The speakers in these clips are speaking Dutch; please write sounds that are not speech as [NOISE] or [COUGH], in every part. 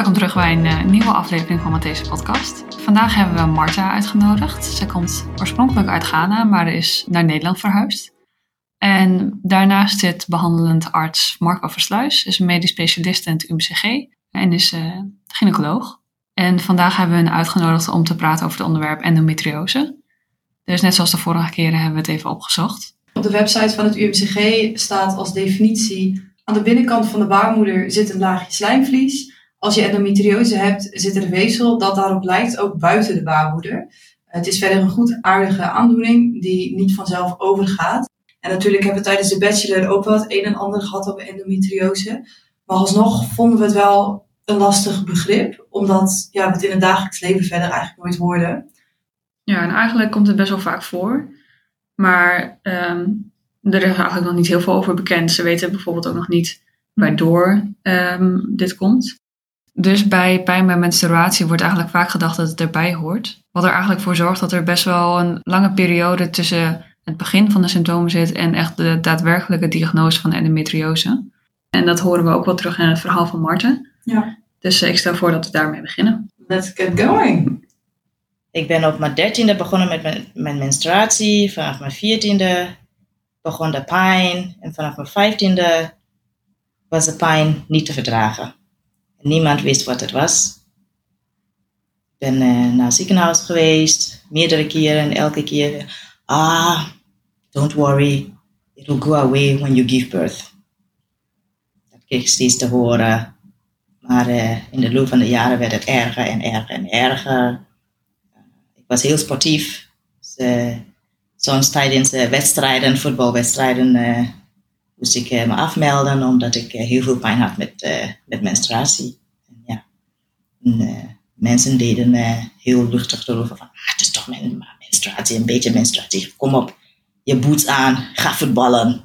Welkom terug bij een uh, nieuwe aflevering van deze podcast. Vandaag hebben we Marta uitgenodigd. Zij komt oorspronkelijk uit Ghana, maar is naar Nederland verhuisd. En daarnaast zit behandelend arts Marco Versluis, is een medisch specialist in het UMCG en is uh, gynaecoloog. En vandaag hebben we hen uitgenodigd om te praten over het onderwerp endometriose. Dus net zoals de vorige keren hebben we het even opgezocht. Op de website van het UMCG staat als definitie aan de binnenkant van de baarmoeder zit een laagje slijmvlies. Als je endometriose hebt, zit er weefsel dat daarop lijkt ook buiten de baarmoeder. Het is verder een goed aardige aandoening die niet vanzelf overgaat. En natuurlijk hebben we tijdens de bachelor ook het een en ander gehad over endometriose. Maar alsnog vonden we het wel een lastig begrip, omdat ja, we het in het dagelijks leven verder eigenlijk nooit hoorden. Ja, en eigenlijk komt het best wel vaak voor. Maar um, er is eigenlijk nog niet heel veel over bekend. Ze weten bijvoorbeeld ook nog niet waardoor um, dit komt. Dus bij pijn bij menstruatie wordt eigenlijk vaak gedacht dat het erbij hoort. Wat er eigenlijk voor zorgt dat er best wel een lange periode tussen het begin van de symptomen zit en echt de daadwerkelijke diagnose van endometriose. En dat horen we ook wel terug in het verhaal van Marten. Ja. Dus ik stel voor dat we daarmee beginnen. Let's get going. Ik ben op mijn dertiende begonnen met mijn, mijn menstruatie. Vanaf mijn veertiende begon de pijn. En vanaf mijn vijftiende was de pijn niet te verdragen. Niemand wist wat het was. Ik ben uh, naar het ziekenhuis geweest, meerdere keren en elke keer. Ah, don't worry, it will go away when you give birth. Dat kreeg ik steeds te horen. Maar uh, in de loop van de jaren werd het erger en erger en erger. Ik was heel sportief. Dus, soms tijdens wedstrijden, voetbalwedstrijden, moest ik me afmelden omdat ik heel veel pijn had met, met menstruatie. En, ja. En, mensen deden heel luchtig erover van, ah, het is toch mijn menstruatie, een beetje menstruatie. Kom op, je boots aan, ga voetballen.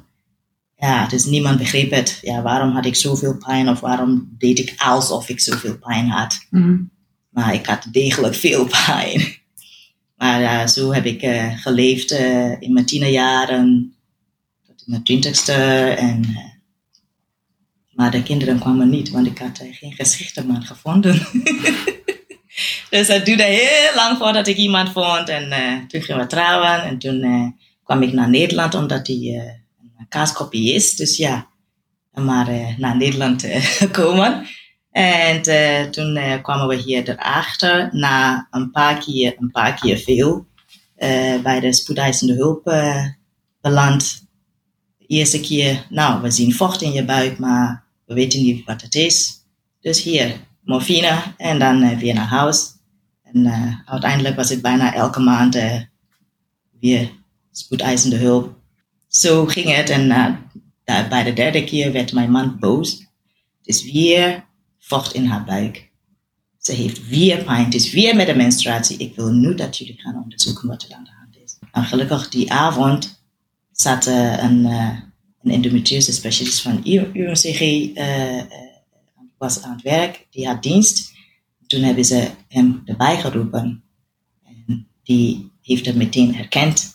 Ja, dus niemand begreep het. Ja, waarom had ik zoveel pijn of waarom deed ik alsof ik zoveel pijn had. Mm. Maar ik had degelijk veel pijn. Maar uh, zo heb ik uh, geleefd uh, in mijn tienerjaren mijn twintigste. En, maar de kinderen kwamen niet, want ik had geen geschikte man gevonden. [LAUGHS] dus het duurde heel lang voordat ik iemand vond. En toen gingen we trouwen. En toen kwam ik naar Nederland, omdat hij een kaaskopie is. Dus ja, maar naar Nederland [LAUGHS] gekomen. En toen kwamen we hier erachter, na een paar keer, een paar keer veel, bij de spoedeisende hulp beland. Eerste keer, nou, we zien vocht in je buik, maar we weten niet wat het is. Dus hier, morfine en dan weer naar huis. En uiteindelijk was het bijna elke maand weer spoedeisende hulp. Zo ging het en bij de derde keer werd mijn man boos. Dus weer vocht in haar buik. Ze heeft weer pijn. Het is weer met de menstruatie. Ik wil nu dat jullie gaan onderzoeken wat er aan de hand is. En gelukkig die avond zat uh, een, uh, een endometriose specialist van UMCG uh, was aan het werk. Die had dienst. Toen hebben ze hem erbij geroepen. En die heeft het meteen herkend.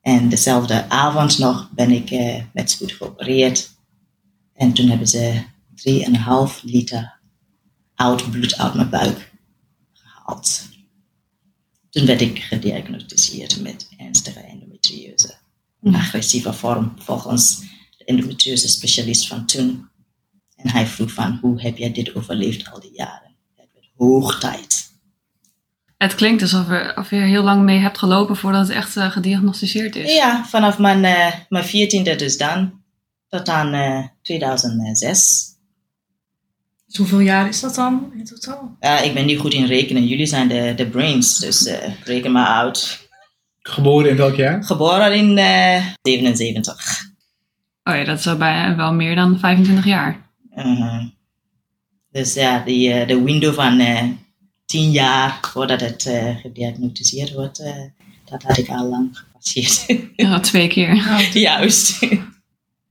En dezelfde avond nog ben ik met spoed geopereerd. En toen hebben ze 3,5 liter oud bloed uit mijn buik gehaald. Toen werd ik gediagnosticeerd met ernstige endometriose. Een agressieve vorm volgens de endometriose specialist van toen. En hij vroeg van, hoe heb jij dit overleefd al die jaren? Het werd hoog tijd. Het klinkt alsof je, of je heel lang mee hebt gelopen voordat het echt uh, gediagnosticeerd is. Ja, vanaf mijn, uh, mijn 14e dus dan, tot aan uh, 2006. Dus hoeveel jaar is dat dan in totaal? Ja, ik ben niet goed in rekenen. Jullie zijn de, de brains, dus uh, reken maar uit. Geboren in welk jaar? Geboren in uh, 77. Oh ja, dat is al bijna wel meer dan 25 jaar. Uh -huh. Dus ja, die, uh, de window van 10 jaar voordat het gediagnosticeerd wordt, dat had ik al lang gepasseerd. ja, twee keer. [LAUGHS] Juist.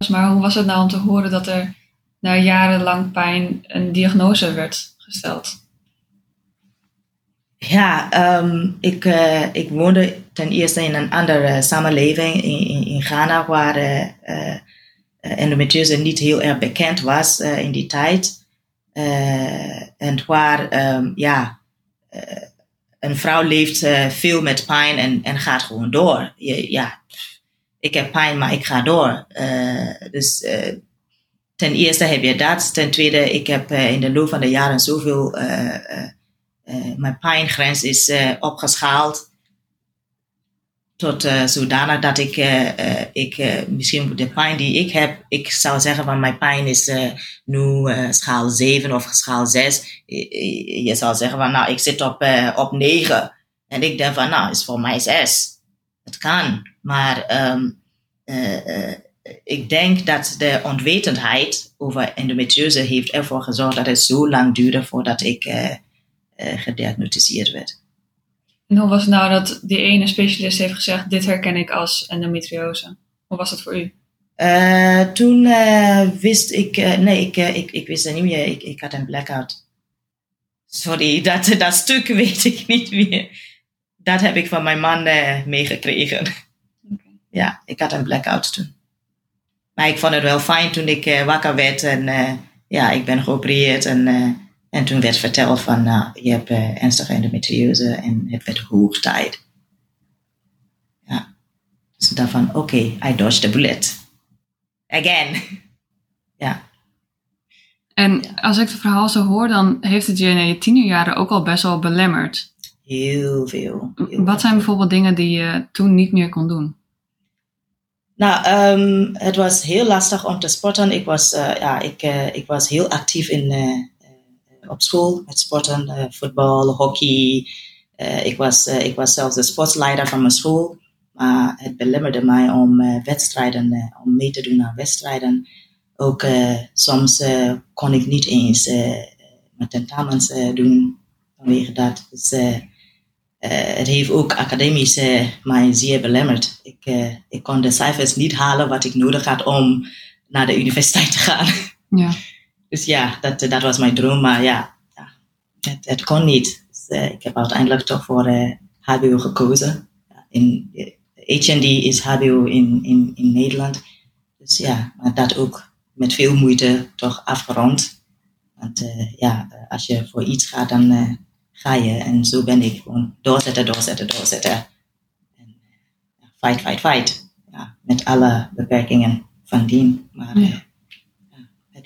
Maar hoe was het nou om te horen dat er na jarenlang pijn een diagnose werd gesteld? Ja, um, ik, uh, ik woonde ten eerste in een andere samenleving in, in, Ghana, waar uh, niet heel erg bekend was in die tijd. Eh, en waar, ehm, ja, eh, een vrouw leeft eh, veel met pijn en, en gaat gewoon door. Je, ja, ik heb pijn, maar ik ga door. Eh, dus eh, ten eerste heb je dat. Ten tweede, ik heb eh, in de loop van de jaren zoveel, eh, mijn pijngrens is eh, opgeschaald tot eh, zodanig dat ik, ik misschien de pijn die ik heb, ik zou zeggen van mijn pijn is nu schaal 7 of schaal 6. Je, zou zeggen van nou, ik zit op, op 9. En ik denk van nou, is voor mij 6. Het kan. Maar ehm, eh, eh, ik denk dat de onwetendheid over endometriose heeft ervoor gezorgd dat het zo lang duurde voordat ik gediagnosticeerd werd. En hoe was het nou dat die ene specialist heeft gezegd, dit herken ik als endometriose? Hoe was dat voor u? Eh, toen eh, wist ik, eh, nee, ik, eh, ik, ik wist het niet meer. Ik, ik had een blackout. Sorry, [LAUGHS] dat, dat stuk weet ik niet meer. Dat heb ik van mijn man eh, meegekregen. Ja, ik had een blackout toen. Maar ik vond het wel fijn toen ik eh, wakker werd en eh, ja, ik ben geopereerd. En, eh, en toen werd verteld van, nou, je hebt eh, ernstige endometriose en het werd hoog tijd. Ja, dus daarvan, oké, I dodged the bullet. Again. [LAUGHS] ja. En als ik het verhaal zo hoor, dan heeft het je in je tienerjaren ook al best wel belemmerd. Heel veel. heel Wat zijn bijvoorbeeld dingen die je toen niet meer kon doen? Nou, ehm, het was heel lastig om te sporten. Ik was, eh, ja, ik, eh, ik was heel actief in, op school met sporten, eh, voetbal, hockey. Eh, ik, was, eh, ik was zelfs de sportsleider van mijn school. Maar het belemmerde mij om wedstrijden, om mee te doen aan wedstrijden. Ook soms kon ik niet eens mijn tentamens doen vanwege dat. Dus, het heeft ook academisch mij zeer belemmerd. Ik, ik kon de cijfers niet halen wat ik nodig had om naar de universiteit te gaan. Ja. Dus ja, dat, dat was mijn droom. Maar ja, ja het, het kon niet. Dus, eh, ik heb uiteindelijk toch voor eh, HBO gekozen. In, eh, HND is HBO in, in, in Nederland. Dus ja, maar dat ook met veel moeite toch afgerond. Want eh, ja, eh, als je voor iets gaat, dan eh, ga je. En zo ben ik gewoon doorzetten, doorzetten, doorzetten. En eh, fight, fight, fight. Ja, met alle beperkingen van dien. Maar Ja.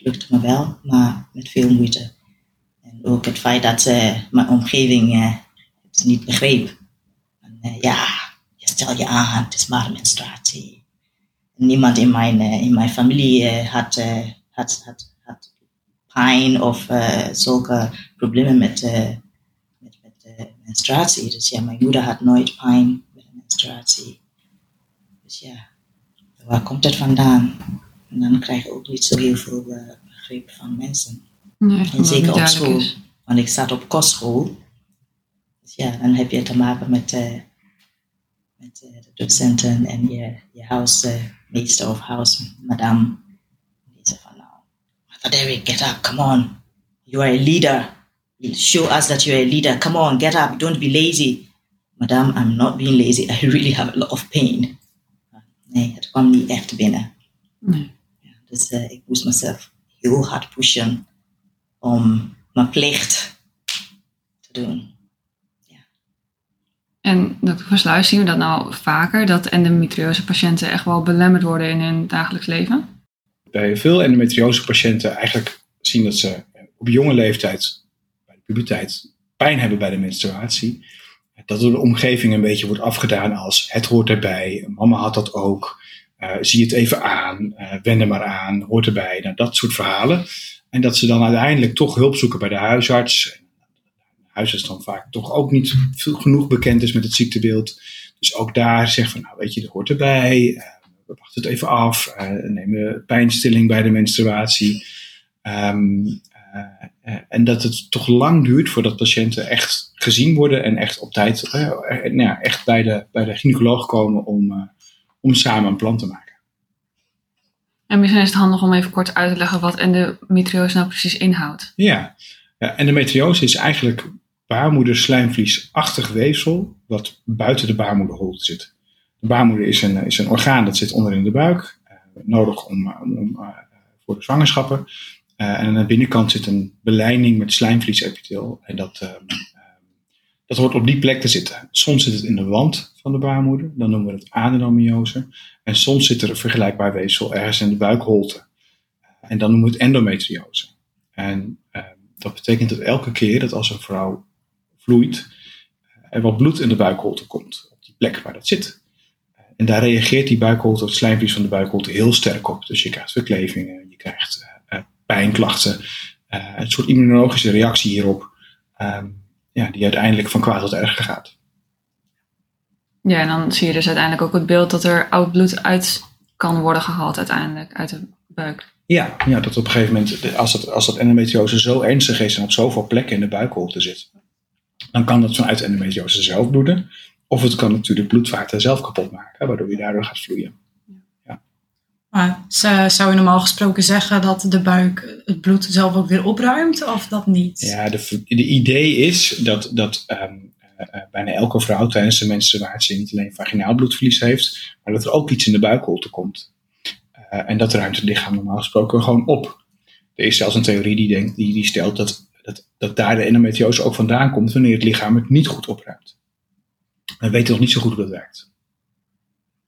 Lukte me wel, maar met veel moeite. En ook het feit dat eh, mijn omgeving eh, het niet begreep. En, eh, ja, je stel je aan, het is maar menstruatie. Niemand in mijn, in mijn familie had, had, had, had pijn of zulke problemen met, met, met menstruatie. Dus ja, mijn moeder had nooit pijn met menstruatie. Dus ja, waar komt het vandaan? En dan krijg je ook niet zo heel veel eh, begrip van mensen. Nee, En zeker op school. is. Want ik zat op kostschool. Dus ja, dan heb je te maken met, eh, met eh, de docenten en je, je huismeester of huismadam. Die zegt van nou, Mother Derek, get up, come on. You are a leader. You show us that you're a leader. Come on, get up, don't be lazy. Madam, I'm not being lazy. I really have a lot of pain. Nee, het kwam niet echt binnen. Nee. Ja, dus eh, ik moest mezelf heel hard pushen om mijn plicht te doen. En dokter Versluis, zien we dat nou vaker, dat endometriose patiënten echt wel belemmerd worden in hun dagelijks leven? Bij veel endometriose patiënten eigenlijk zien dat ze op jonge leeftijd, bij de puberteit, pijn hebben bij de menstruatie. Dat door de omgeving een beetje wordt afgedaan als het hoort erbij, mama had dat ook, zie het even aan, eh wend er maar aan, hoort erbij. Nou, dat soort verhalen. En dat ze dan uiteindelijk toch hulp zoeken bij de huisarts. De huisarts dan vaak toch ook niet veel genoeg bekend is met het ziektebeeld. Dus ook daar zegt van, nou weet je, dat hoort erbij. eh, we wachten het even af. eh nemen pijnstilling bij de menstruatie. Ehm, eh, eh, en dat het toch lang duurt voordat patiënten echt gezien worden en echt op tijd eh, eh, nou ja, echt bij de, bij de gynaecoloog komen om, eh, om samen een plan te maken. En misschien is het handig om even kort uit te leggen wat endometriose nou precies inhoudt. Ja, ja endometriose is eigenlijk baarmoederslijmvliesachtig weefsel wat buiten de baarmoederholte zit. De baarmoeder is een, is een orgaan dat zit onder in de buik, eh, nodig om, om, om, eh, voor de zwangerschappen. Eh, en aan de binnenkant zit een beleiding met slijmvliesepitheel. En dat, ehm, ehm, dat hoort op die plek te zitten. Soms zit het in de wand van de baarmoeder, dan noemen we het adenomiose. En soms zit er een vergelijkbaar weefsel ergens in de buikholte. En dan noemen we het endometriose. En ehm, dat betekent dat elke keer dat als een vrouw vloeit, er wat bloed in de buikholte komt, op die plek waar dat zit. En daar reageert die buikholte, het slijmvlies van de buikholte, heel sterk op. Dus je krijgt verklevingen, je krijgt uh, pijnklachten, uh, een soort immunologische reactie hierop, um, ja, die uiteindelijk van kwaad tot erger gaat. Ja, en dan zie je dus uiteindelijk ook het beeld dat er oud bloed uit kan worden gehaald uiteindelijk uit de buik. Ja, ja dat op een gegeven moment, als dat, als dat endometriose zo ernstig is en op zoveel plekken in de buikholte zit, dan kan dat vanuit endometriose zelf bloeden. Of het kan natuurlijk bloedvaten zelf kapot maken, waardoor je daardoor gaat vloeien. Ja. Maar zou je normaal gesproken zeggen dat de buik het bloed zelf ook weer opruimt, of dat niet? Ja, de, de idee is dat, dat um, uh, bijna elke vrouw tijdens de menstruatie niet alleen vaginaal bloedverlies heeft, maar dat er ook iets in de buikholte komt. Uh, en dat ruimt het lichaam normaal gesproken gewoon op. Er is zelfs een theorie die, denkt, die, die stelt dat, dat, dat daar de endometriose ook vandaan komt wanneer het lichaam het niet goed opruimt. We weten nog niet zo goed hoe dat werkt.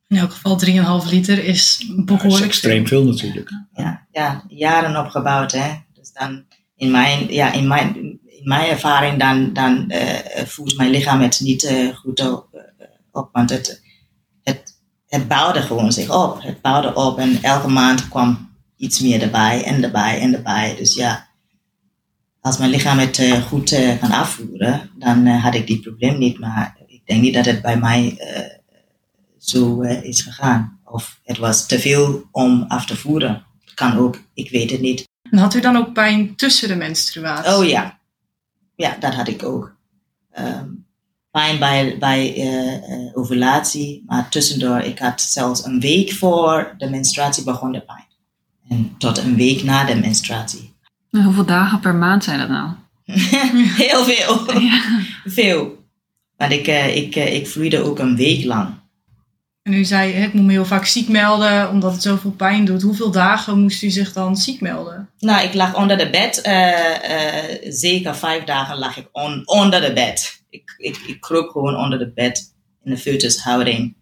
In elk geval 3,5 liter is behoorlijk ja, is extreem veel natuurlijk. Ja, ja, jaren opgebouwd. Hè? Dus dan in mijn, ja, in mijn, mijn ervaring dan, dan uh, voelt mijn lichaam het niet uh, goed op. Want het, het, het bouwde gewoon zich op. Het bouwde op en elke maand kwam iets meer erbij en erbij en erbij. Dus ja, als mijn lichaam het goed kan afvoeren, dan had ik die probleem niet. Maar ik denk niet dat het bij mij zo is gegaan. Of het was te veel om af te voeren. Kan ook, ik weet het niet. En had u dan ook pijn tussen de menstruatie? Oh ja, ja, dat had ik ook. Um, pijn bij, bij uh, uh, ovulatie, maar tussendoor, ik had zelfs een week voor de menstruatie begon de pijn. En tot een week na de menstruatie. En hoeveel dagen per maand zijn dat nou? [LAUGHS] Heel veel. Ja. Veel. Want ik, uh, ik, ik vloeide ook een week lang. En u zei, ik moet me heel vaak ziek melden omdat het zoveel pijn doet. Hoeveel dagen moest u zich dan ziek melden? Nou, ik lag onder de bed. Uh, uh, zeker vijf dagen lag ik on, onder de bed. Ik, ik, ik kroop gewoon onder de bed in de foetushouding.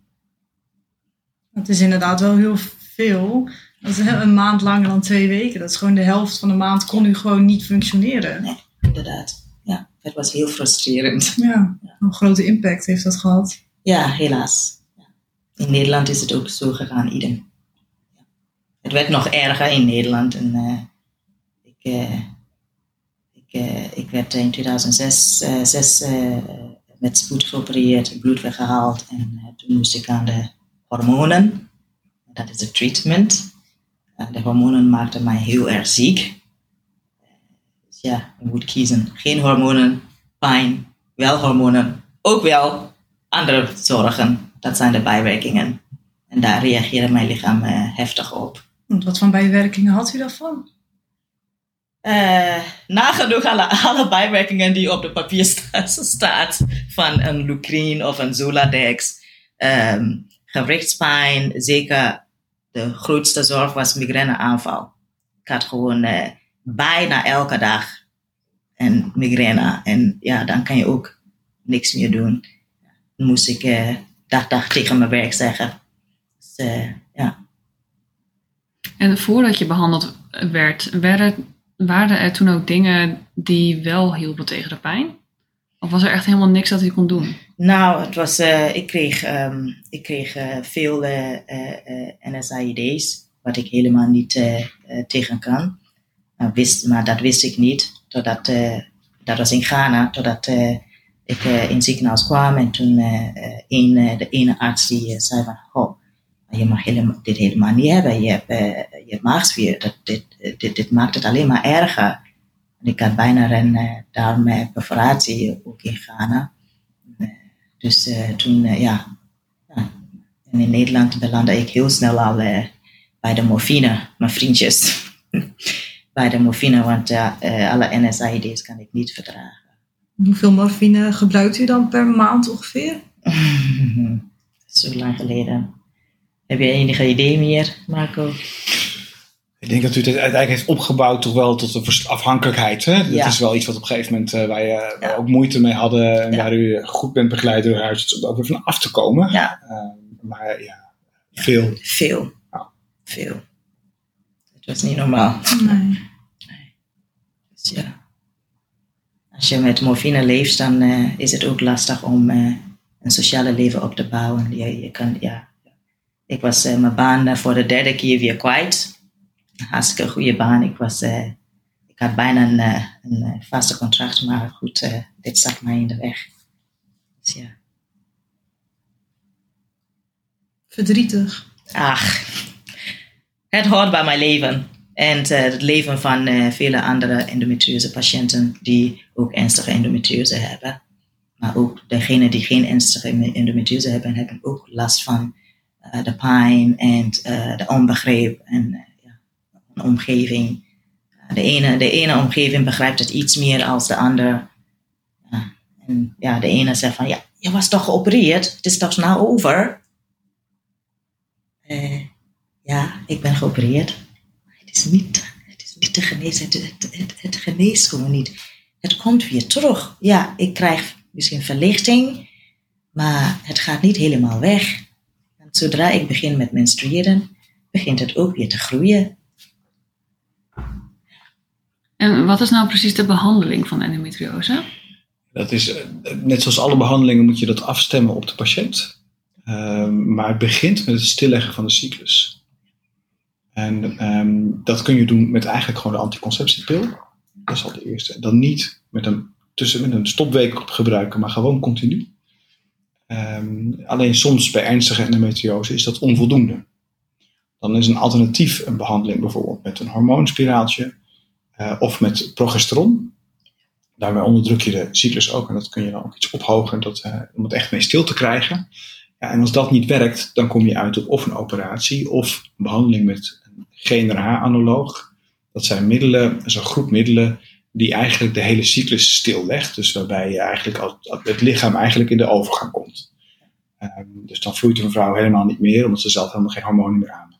Het is inderdaad wel heel veel. Dat is een maand langer dan twee weken. Dat is gewoon de helft van de maand kon u gewoon niet functioneren. Nee, inderdaad. Ja, het was heel frustrerend. Ja, een grote impact heeft dat gehad. Ja, helaas in Nederland is het ook zo gegaan, idem. Het werd nog erger in Nederland. En, uh, ik, uh, ik, uh, ik werd in 2006 zes, met spoed geopereerd, bloed weggehaald. En toen moest ik aan de hormonen. Dat is het treatment. de hormonen maakten mij heel erg ziek. Dus ja, je moet kiezen. Geen hormonen, pijn, wel hormonen, ook wel andere zorgen dat zijn de bijwerkingen. En daar reageerde mijn lichaam heftig op. Wat voor bijwerkingen had u daarvan? Uh, nagenoeg alle, alle bijwerkingen die op de papier sta, staat. Van een Lucrine of een Zoladex. Um, gewrichtspijn. Zeker de grootste zorg was migraineaanval. Ik had gewoon uh, bijna elke dag een migraine. En ja, dan kan je ook niks meer doen. Dan moest ik uh, dag, dag tegen mijn werk zeggen. Dus, uh, ja. En voordat je behandeld werd, werden, waren er toen ook dingen die wel hielpen tegen de pijn? Of was er echt helemaal niks dat u kon doen? Nou, het was, uh, ik kreeg, um, ik kreeg uh, veel NSAID's, wat ik helemaal niet tegen kan. wist, maar dat wist ik niet, totdat, dat was in Ghana, totdat ik uh, in het ziekenhuis kwam en toen een, uh, de ene arts die zei van, oh, je mag helemaal, dit helemaal niet hebben, je hebt, je hebt dit, dit, dit maakt het alleen maar erger. En ik had bijna een darmperforatie ook in Ghana. dus toen, ja, en in Nederland belandde ik heel snel al bij de morfine, mijn vriendjes. [LAUGHS] bij de morfine, want alle NSAID's kan ik niet verdragen. Hoeveel morfine gebruikt u dan per maand ongeveer? [LAUGHS] Zo lang geleden. Heb je enige idee meer, Marco? Ik denk dat u het uiteindelijk heeft opgebouwd toch wel tot een afhankelijkheid. Hè? Dat Ja. is wel iets wat op een gegeven moment eh, waar je Ja. ook moeite mee hadden. En Ja. waar u goed bent begeleid door huisarts om er ook weer van af te komen. Ja. Eh, maar ja, veel. Veel. Ja. Veel. Het was niet normaal. Nee. Dus ja. Als je met morfine leeft, dan eh, is het ook lastig om eh, een sociale leven op te bouwen. Je, je kan, ja. Ik was eh, mijn baan voor de derde keer weer kwijt. Een hartstikke goede baan. Ik, was, ik had bijna een, een vaste contract, maar goed, dit zat mij in de weg. Dus ja. Verdrietig. Ach, het hoort bij mijn leven. En eh, het leven van eh, vele andere endometriose patiënten die ook ernstige endometriose hebben. Maar ook degenen die geen ernstige endometriose hebben, hebben ook last van eh, de pijn en de onbegrip en een omgeving. De ene, de ene omgeving begrijpt het iets meer als de andere. Ja, en ja, de ene zegt van, ja, je was toch geopereerd? Het is toch nou over? Eh, ja, ik ben geopereerd. Het is niet, het is niet te genezen. Het, het, het, het geneest gewoon niet. Het komt weer terug. Ja, ik krijg misschien verlichting, maar het gaat niet helemaal weg. En zodra ik begin met menstrueren, begint het ook weer te groeien. En wat is nou precies de behandeling van endometriose? Dat is, net zoals alle behandelingen moet je dat afstemmen op de patiënt. Ehm, maar het begint met het stilleggen van de cyclus. En ehm, dat kun je doen met eigenlijk gewoon de anticonceptiepil. Dat is al de eerste. Dan niet met een, tussen, met een stopweek gebruiken, maar gewoon continu. Ehm, alleen soms bij ernstige endometriose is dat onvoldoende. Dan is een alternatief een behandeling bijvoorbeeld met een hormoonspiraaltje eh, of met progesteron. Daarmee onderdruk je de cyclus ook en dat kun je dan ook iets ophogen dat, eh, om het echt mee stil te krijgen. Ja, en als dat niet werkt, dan kom je uit op of een operatie of een behandeling met GnRH-analoog. Dat zijn middelen, dat is een groep middelen die eigenlijk de hele cyclus stillegt. Dus waarbij je eigenlijk het lichaam eigenlijk in de overgang komt. Ehm, dus dan vloeit een vrouw helemaal niet meer, omdat ze zelf helemaal geen hormonen meer aanmaakt.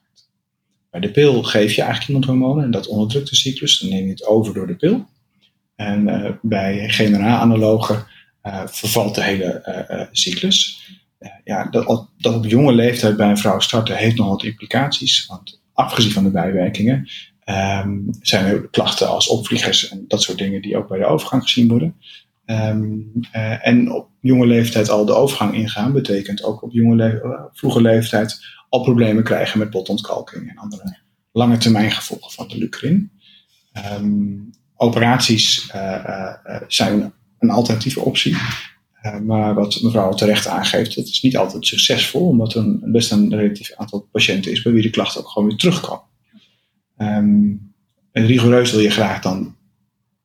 Bij de pil geef je eigenlijk iemand hormonen en dat onderdrukt de cyclus. Dan neem je het over door de pil. En eh, bij GnRH-analogen eh, vervalt de hele eh, cyclus. Ja, dat, dat op jonge leeftijd bij een vrouw starten heeft nog wat implicaties. Want afgezien van de bijwerkingen ehm, zijn er klachten als opvliegers en dat soort dingen die ook bij de overgang gezien worden. Ehm, eh, en op jonge leeftijd al de overgang ingaan betekent ook op jonge eh, vroege leeftijd al problemen krijgen met botontkalking en andere lange termijn gevolgen van de lucrin. Ehm, operaties eh, zijn een alternatieve optie. Eh, maar wat mevrouw terecht aangeeft, dat is niet altijd succesvol, omdat er best een relatief aantal patiënten is bij wie de klachten ook gewoon weer terugkomen. Ehm, en rigoureus wil je graag dan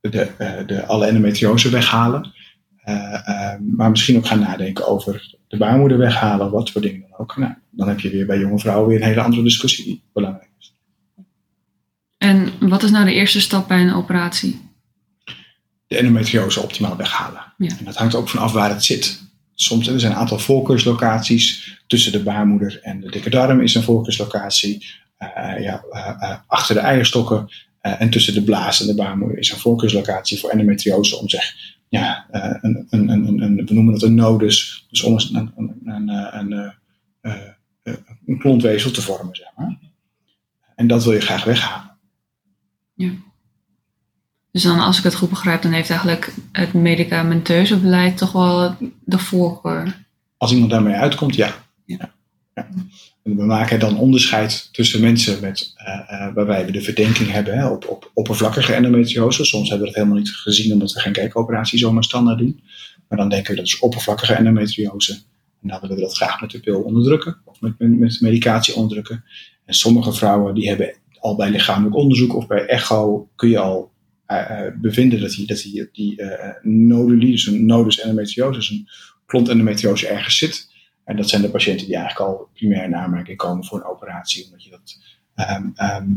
de, eh, de, alle endometriose weghalen. Eh, ehm, maar misschien ook gaan nadenken over de baarmoeder weghalen, wat voor dingen dan ook. Nou, dan heb je weer bij jonge vrouwen weer een hele andere discussie die belangrijk is. En wat is nou de eerste stap bij een operatie? De endometriose optimaal weghalen. Ja. En dat hangt ook vanaf waar het zit. Soms er zijn een aantal voorkeurslocaties. Tussen de baarmoeder en de dikke darm is een voorkeurslocatie. Eh, ja, eh, eh, achter de eierstokken en tussen de blaas en de baarmoeder is een voorkeurslocatie voor endometriose om zeg, ja, een, een, een, een, een- we noemen het een nodus, dus om een, een, een, een, een, een klontweefsel te vormen. Zeg maar. En dat wil je graag weghalen. Dus dan, als ik het goed begrijp, dan heeft eigenlijk het medicamenteuze beleid toch wel de voorkeur. Als iemand daarmee uitkomt, ja. Ja. En we maken dan onderscheid tussen mensen met, eh, eh, waarbij we de verdenking hebben hè, op, op oppervlakkige endometriose. Soms hebben we dat helemaal niet gezien omdat we geen kijkoperatie zomaar standaard doen. Maar dan denken we dat is oppervlakkige endometriose. En dan willen we dat graag met de pil onderdrukken of met, met, met medicatie onderdrukken. En sommige vrouwen die hebben al bij lichamelijk onderzoek of bij echo kun je al bevinden dat die, dat die, die eh, dus een nodus endometriose, een klont endometriose ergens zit. En dat zijn de patiënten die eigenlijk al primair in aanmerking komen voor een operatie. Omdat je dat, ehm, ehm,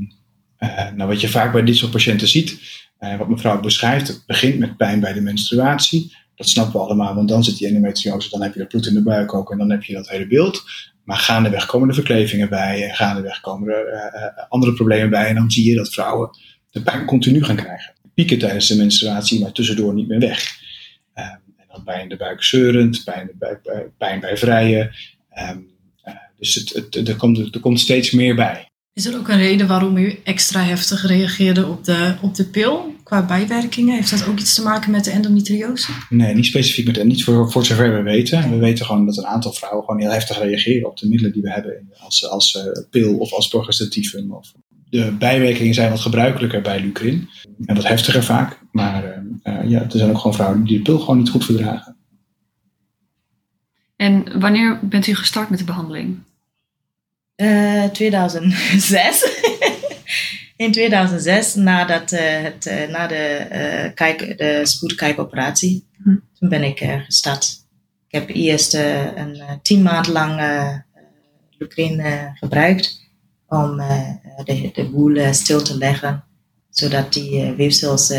eh, nou wat je vaak bij dit soort patiënten ziet, eh, wat mevrouw beschrijft, het begint met pijn bij de menstruatie. Dat snappen we allemaal, want dan zit die endometriose, dan heb je dat bloed in de buik ook en dan heb je dat hele beeld. Maar gaandeweg komen er verklevingen bij en gaandeweg komen er eh, eh, andere problemen bij. En dan zie je dat vrouwen de pijn continu gaan krijgen. Pieken tijdens de menstruatie, maar tussendoor niet meer weg. Ehm, en dan pijn in de buik zeurend, pijn, bij, pijn bij vrijen. Ehm, eh, dus het, het, er, komt, er komt steeds meer bij. Is er ook een reden waarom u extra heftig reageerde op de, op de pil qua bijwerkingen? Heeft dat ook iets te maken met de endometriose? Nee, niet specifiek met niet voor, voor zover we weten. We weten gewoon dat een aantal vrouwen gewoon heel heftig reageren op de middelen die we hebben als, als uh, pil of als progestatiefum. Of de bijwerkingen zijn wat gebruikelijker bij Lucrin en wat heftiger vaak. Maar uh, ja, er zijn ook gewoon vrouwen die de pil gewoon niet goed verdragen. En wanneer bent u gestart met de behandeling? 2006. [LAUGHS] in 2006, nadat, uh, het, uh, na de, uh, kijk, de spoedkijkoperatie, hm. toen ben ik gestart. Ik heb eerst een tien maand lang Lucrin gebruikt om de, de boel stil te leggen, zodat die weefsels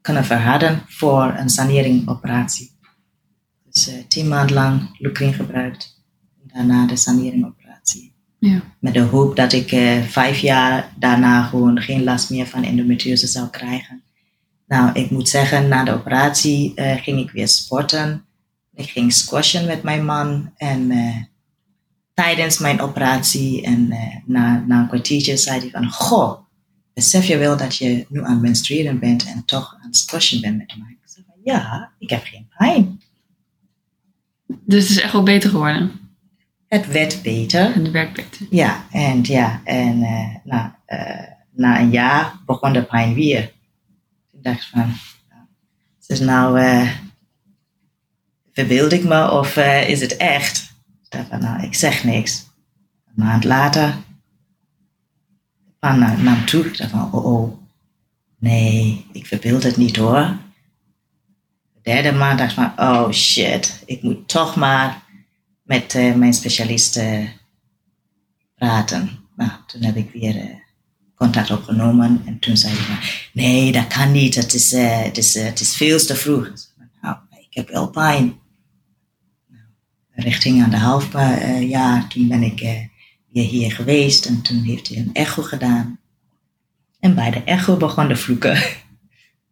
kunnen verharden voor een saneringsoperatie. Dus tien maand lang Lucrin gebruikt. En daarna de saneringsoperatie. Ja. Met de hoop dat ik vijf jaar daarna gewoon geen last meer van endometriose zou krijgen. Nou, ik moet zeggen, na de operatie uh, ging ik weer sporten. Ik ging squashen met mijn man. En uh, tijdens mijn operatie en na, na een kwartiertje zei hij van... Goh, besef je wel dat je nu aan het menstrueren bent en toch aan het squashen bent met mij? Ik zei van, ja, ik heb geen pijn. Dus het is echt wel beter geworden? Het werd beter. Het werd beter. Ja, en, ja, en uh, na, uh, na een jaar begon de pijn weer. Ik dacht van, is nou, verbeeld ik me of is het echt? Dacht van, nou, ik zeg niks. Een maand later, kwam naar, naar toe. Ik dacht van, oh, oh, nee, ik verbeeld het niet hoor. De derde maand dacht ik van, oh shit, ik moet toch maar met uh, mijn specialisten praten. Nou, toen heb ik weer uh, contact opgenomen en toen zei hij, nee, dat kan niet, het is, uh, het is, het is veel te vroeg. Nou, ik heb wel pijn. Richting aan de half jaar, toen ben ik weer hier geweest en toen heeft hij een echo gedaan. En bij de echo begon de vloeken. [LAUGHS]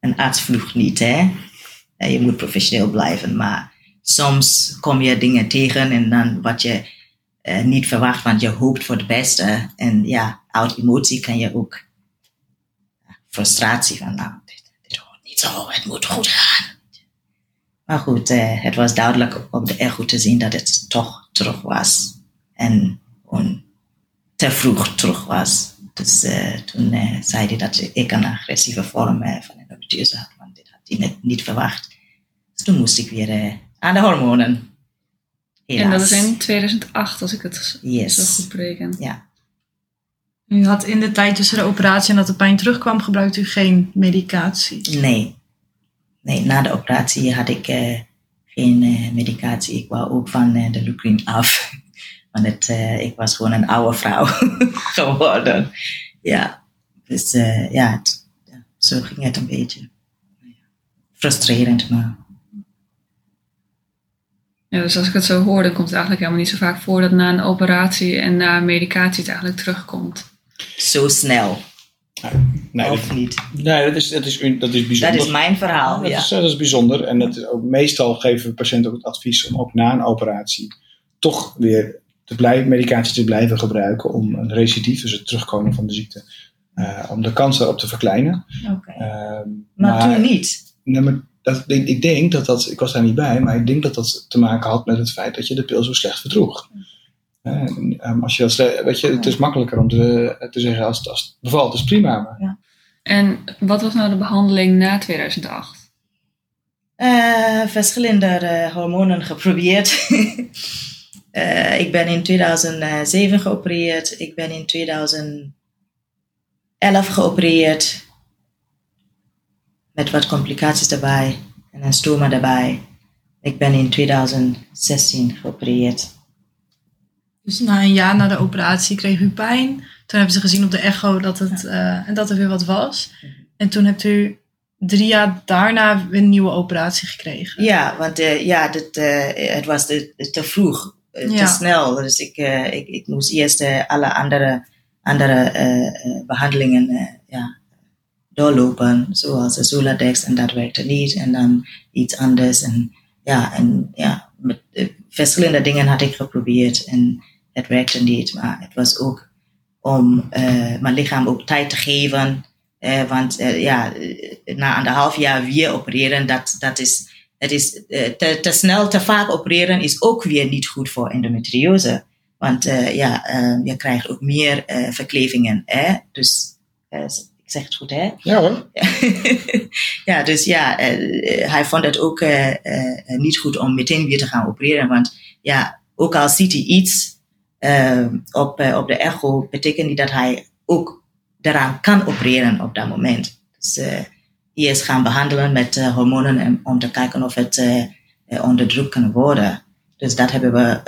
Een arts vroeg niet, hè. Je moet professioneel blijven, maar soms kom je dingen tegen en dan wat je niet verwacht, want je hoopt voor het beste. En ja, uit emotie kan je ook frustratie van, nou, dit, dit hoort niet zo, het moet goed gaan. Maar goed, uh, het was duidelijk op de echo te zien dat het toch terug was. En te vroeg terug was. Dus uh, toen zei hij dat ik een agressieve vorm van endometriose had, want dit had hij net niet verwacht. Dus toen moest ik weer aan de hormonen. Helaas. En dat is in 2008, als ik het yes. zo goed bereken. Ja. U had in de tijd tussen de operatie en dat de pijn terugkwam, gebruikte u geen medicatie? Nee. Nee, na de operatie had ik uh, geen uh, medicatie. Ik wou ook van uh, de Lucrin af. [LAUGHS] Want het, ik was gewoon een oude vrouw [LAUGHS] geworden. Ja, dus ja, het, ja, zo ging het een beetje. Frustrerend, maar ja, dus als ik het zo hoor, dan komt het eigenlijk helemaal niet zo vaak voor dat na een operatie en na medicatie het eigenlijk terugkomt. Zo snel. Nee, of dat, niet? Nee, dat is, dat, is, dat is bijzonder. Dat is mijn verhaal, dat ja. Is, dat is bijzonder. En dat is ook, meestal geven we patiënten ook het advies om ook na een operatie toch weer te blijven, medicatie te blijven gebruiken om een recidief, dus het terugkomen van de ziekte, uh, om de kans daarop te verkleinen. Okay. Uh, maar, maar, toen niet? Nee, maar dat, ik, ik, denk dat dat, ik was daar niet bij, maar ik denk dat dat te maken had met het feit dat je de pil zo slecht verdroeg. Uh, als je dat weet je, het is makkelijker om te, te zeggen als, als het bevalt, is prima. Maar. Ja. En wat was nou de behandeling na 2008? Uh, eh, verschillende uh, hormonen geprobeerd. uh, [LAUGHS] ik ben in 2007 geopereerd. Ik ben in 2011 geopereerd met wat complicaties erbij en een stoma erbij. Ik ben in 2016 geopereerd. Dus na een jaar na de operatie kreeg u pijn. Toen hebben ze gezien op de echo dat, het, uh, en dat er weer wat was. En toen hebt u drie jaar daarna weer een nieuwe operatie gekregen. Ja, want uh, ja, uh, het was te, te vroeg eh, te Ja. snel. Dus ik, eh, ik, ik moest eerst eh, alle andere, andere eh, eh, behandelingen eh, ja, doorlopen, zoals de Zoladex en dat werkte niet. En dan iets anders. En ja, en, ja met, eh, verschillende dingen had ik geprobeerd en het werkte niet. Maar het was ook om eh, mijn lichaam ook tijd te geven. Eh, want eh, ja, na anderhalf jaar weer opereren, dat, dat is, het is te, te snel, te vaak opereren is ook weer niet goed voor endometriose. Want ja, je krijgt ook meer verklevingen. Hè? Dus ik zeg het goed, hè? Ja hoor. [LAUGHS] ja, dus ja, hij vond het ook niet goed om meteen weer te gaan opereren. Want ja, ook al ziet hij iets eh, op, eh, op de echo, betekent niet dat hij ook daaraan kan opereren op dat moment. Dus eh eerst gaan behandelen met hormonen en, om te kijken of het onderdrukt kan worden. Dus dat hebben we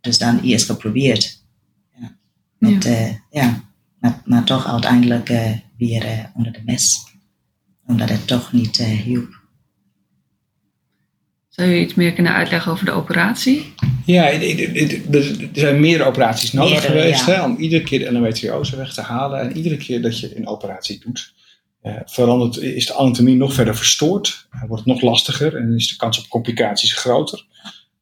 dus dan eerst geprobeerd. Ja. Met, ja. ja, maar, maar toch uiteindelijk weer onder de mes. Omdat het toch niet hielp. Zou je iets meer kunnen uitleggen over de operatie? Ja, er er zijn meerdere operaties nodig Meerdere, geweest ja. hè, om iedere keer de endometriose weg te halen. En iedere keer dat je een operatie doet, eh, verandert, is de anatomie nog verder verstoord. Wordt het nog lastiger en is de kans op complicaties groter.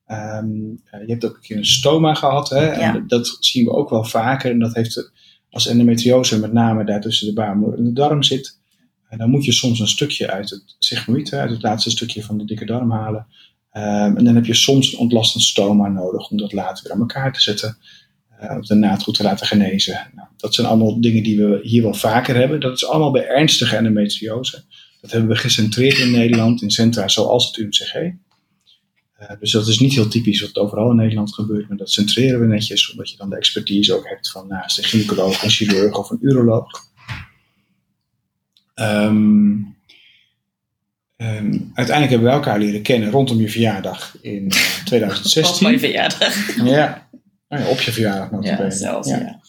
Ehm, eh, je hebt ook een keer een stoma gehad. Hè, en Ja. dat- dat zien we ook wel vaker. En dat heeft, als endometriose met name daar tussen de baarmoeder en de darm zit, eh, dan moet je soms een stukje uit het sigmoïd, hè, uit het laatste stukje van de dikke darm halen. Ehm, en dan heb je soms een ontlastend stoma nodig om dat later weer aan elkaar te zetten. eh, of de naad goed te laten genezen. Nou, dat zijn allemaal dingen die we hier wel vaker hebben. Dat is allemaal bij ernstige endometriose. Dat hebben we gecentreerd in Nederland in centra zoals het UMCG. Eh, dus dat is niet heel typisch wat overal in Nederland gebeurt, maar dat centreren we netjes, omdat je dan de expertise ook hebt van naast een gynaecoloog, een chirurg of een uroloog. Ehm, ehm, uiteindelijk hebben we elkaar leren kennen rondom je verjaardag in eh, [LAUGHS] Op 2016. mijn verjaardag. Ja, Nou ja, op je verjaardag Ja, notabene. zelfs, Ja. ja.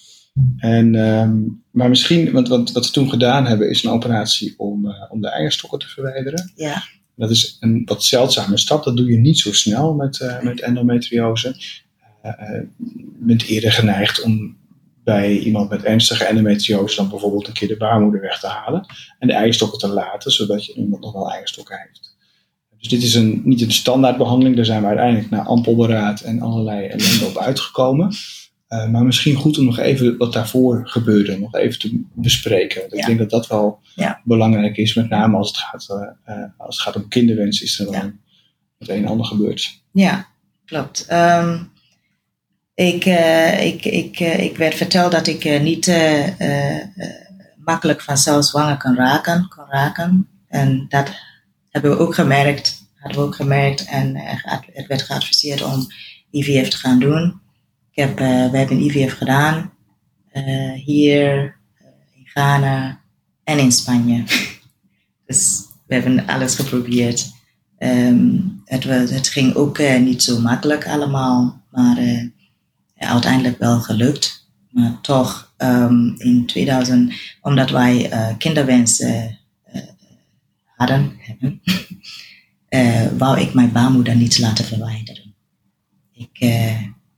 En, ehm, maar misschien, want wat, wat we toen gedaan hebben, is een operatie om, eh, om de eierstokken te verwijderen. Ja. Dat is een wat zeldzame stap. Dat doe je niet zo snel met, eh, met endometriose. Je bent eerder geneigd om bij iemand met ernstige endometriose dan bijvoorbeeld een keer de baarmoeder weg te halen. En de eierstokken te laten, zodat je iemand nog wel eierstokken heeft. Dus dit is een, niet een standaardbehandeling. Daar zijn we uiteindelijk na ampelberaad en allerlei ellende op uitgekomen. Uh, maar misschien goed om nog even wat daarvoor gebeurde, nog even te bespreken. Want Ik Ja. denk dat dat wel Ja. belangrijk is, met name als het gaat, uh, uh, als het gaat om kinderwens, is er wel Ja. het een en ander gebeurd. Ja, klopt. Um, ik, uh, ik, ik, uh, ik werd verteld dat ik uh, niet makkelijk vanzelf zwanger kan raken, kan raken. En dat hebben we ook gemerkt, hadden we ook gemerkt. En het werd geadviseerd om IVF te gaan doen. Ik heb, we hebben IVF gedaan. Hier, in Ghana en in Spanje. dus we hebben alles geprobeerd. Um, het, het, ging ook niet zo makkelijk allemaal. Maar ja, uiteindelijk wel gelukt. Maar toch um, in 2000, omdat wij uh, kinderwens hadden, hebben, [LAUGHS] wou ik mijn baarmoeder niet laten verwijderen. Ik,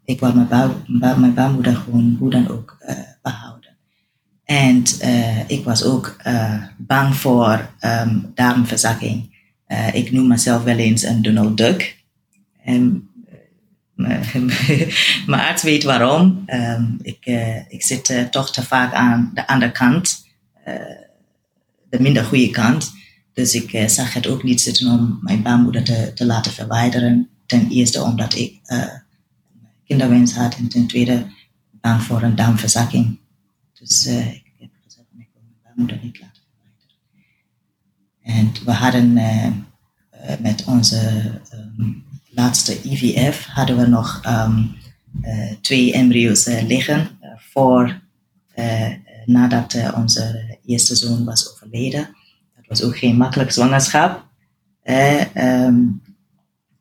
ik wou mijn, bouw, mijn baarmoeder gewoon hoe dan ook behouden. En ik was ook bang voor um, darmverzakking. ik noem mezelf wel eens een Donald Duck. En, [LAUGHS] mijn arts weet waarom. Um, ik, ik zit toch te vaak aan de andere kant, de minder goede kant. Dus ik zag het ook niet zitten om mijn baarmoeder te, te laten verwijderen. Ten eerste omdat ik kinderwens had en ten tweede bang voor een darmverzakking. Dus ik heb gezegd, ik wil mijn baarmoeder niet laten verwijderen. En we hadden met onze um, laatste IVF hadden we nog um, twee embryo's liggen voor nadat onze eerste zoon was overleden. Dat was ook geen makkelijk zwangerschap. Um,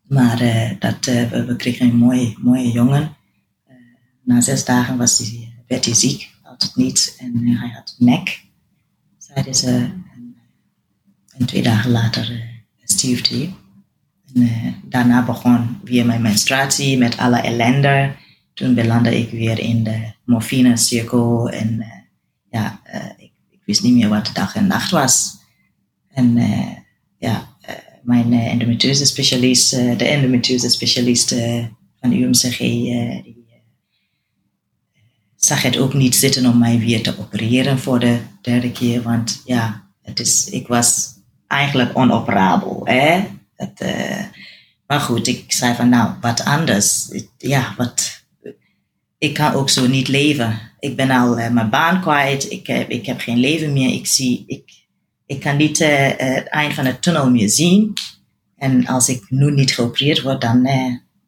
maar dat, we, we, kregen een mooie, jongen. Na zes dagen was die, werd hij ziek, uit het niets. En hij had nek, zeiden ze. En twee dagen later stierf hij. Daarna begon weer mijn menstruatie met alle ellende. Toen belandde ik weer in de morfinecirkel. En eh, ja, eh, ik, ik wist niet meer wat dag en nacht was. En eh, ja, mijn endometriose specialist, de endometriose specialist van UMCG, die zag het ook niet zitten om mij weer te opereren voor de derde keer. Want ja, het is, ik was eigenlijk onoperabel. Hè? Het, eh, maar goed, ik zei van nou, wat anders. Ja, wat, ik kan ook zo niet leven. Ik ben al eh, mijn baan kwijt. Ik heb, ik heb geen leven meer. Ik, zie, ik, ik kan niet eh, het eind van de tunnel meer zien. En als ik nu niet geopereerd word, dan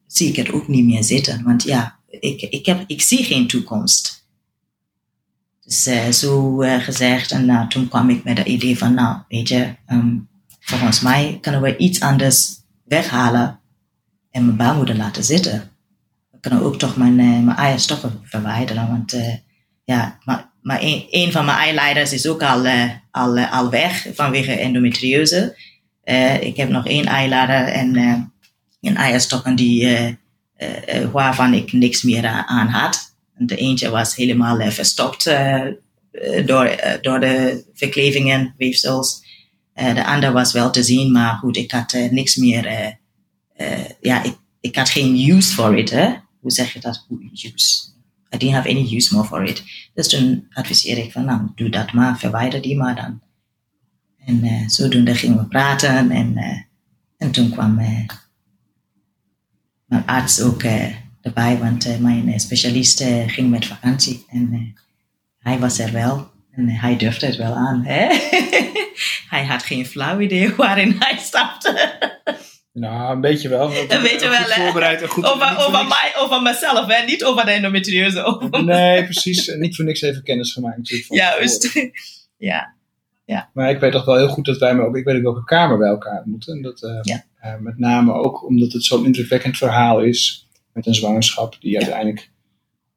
zie ik het ook niet meer zitten. Want ja, ik, ik, heb, ik zie geen toekomst. Dus zo gezegd. En nou, toen kwam ik met het idee van, nou, weet je, ehm, volgens mij kunnen we iets anders weghalen en mijn baarmoeder laten zitten. We kunnen ook toch mijn, eh, mijn eierstokken verwijderen. Want eh, ja, maar, maar een, van mijn eileiders is ook al, eh, al, al weg vanwege endometriose. Ik heb nog één eileider en een eierstokken die, waarvan ik niks meer aan had. En de eentje was helemaal verstopt door, door de verklevingen, weefsels. Eh, de ander was wel te zien, maar goed, ik had eh, niks meer. eh, ja, ik, ik had geen use for it. Hoe zeg je dat? Use. I didn't have any use more for it. Dus toen adviseerde ik van, nou, doe dat maar, verwijder die maar dan. En eh, zodoende gingen we praten en, en toen kwam mijn arts ook erbij, want mijn specialist ging met vakantie en hij was er wel en hij durfde het wel aan. Hè? [LAUGHS] hij had geen flauw idee [LAUGHS] waarin hij stapte. Nou, een beetje wel. Een beetje wel, hè? voorbereid en goed. over, over, mij, over mezelf, hè? niet over de endometriose. Over Nee, precies. Niet voor niks even kennis gemaakt. Juist. [LAUGHS] ja. Maar ik weet toch wel heel goed dat wij maar ook, ik weet ook welke kamer bij elkaar moeten. En dat, eh, Ja. eh, met name ook omdat het zo'n indrukwekkend verhaal is met een zwangerschap die uiteindelijk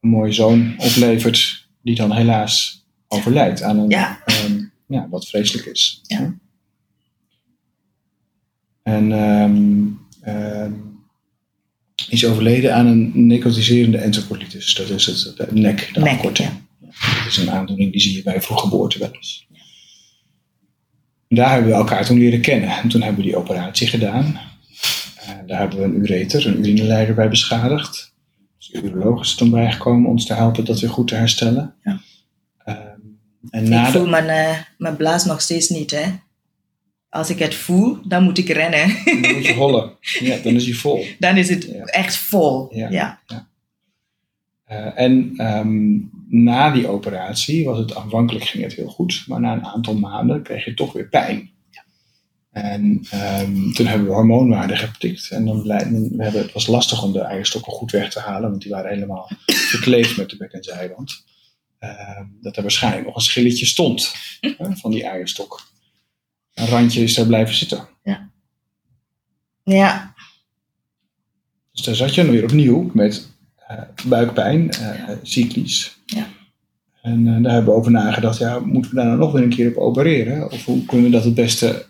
een mooie zoon oplevert, die dan helaas overlijdt aan een, Ja. ehm, ja, wat vreselijk is. Ja. En ehm, is overleden aan een necrotiserende enterocolitis. Dat is het, de nek, de Nek, afkorting. ja. Dat is een aandoening die zie je bij vroeggeboorte wel eens. En daar hebben we elkaar toen leren kennen. En toen hebben we die operatie gedaan. En daar hebben we een ureter, een urineleider bij beschadigd. Dus de uroloog is er toen bijgekomen om ons te helpen dat weer goed te herstellen. Ja. En Ik voel mijn, eh, mijn blaas nog steeds niet. Hè? Als ik het voel, dan moet ik rennen. dan moet je hollen. Ja, dan is hij vol. [LAUGHS] dan is het Ja. echt vol. Ja. Ja. Eh, en ehm, na die operatie was het aanvankelijk ging het heel goed, maar na een aantal maanden kreeg je toch weer pijn. En ehm, toen hebben we hormoonwaarden getikt. En dan- we hebben, het was lastig om de eierstokken goed weg te halen, want die waren helemaal verkleefd met de bek- en zijwand. Ehm, dat er waarschijnlijk nog een schilletje stond [LAUGHS] van die eierstok. Een randje is daar blijven zitten. ja. Dus daar zat je dan weer opnieuw met eh, buikpijn, eh cyclisch. Ja. En eh, daar hebben we over nagedacht, ja, moeten we daar nou nog weer een keer op opereren? Of hoe kunnen we dat het beste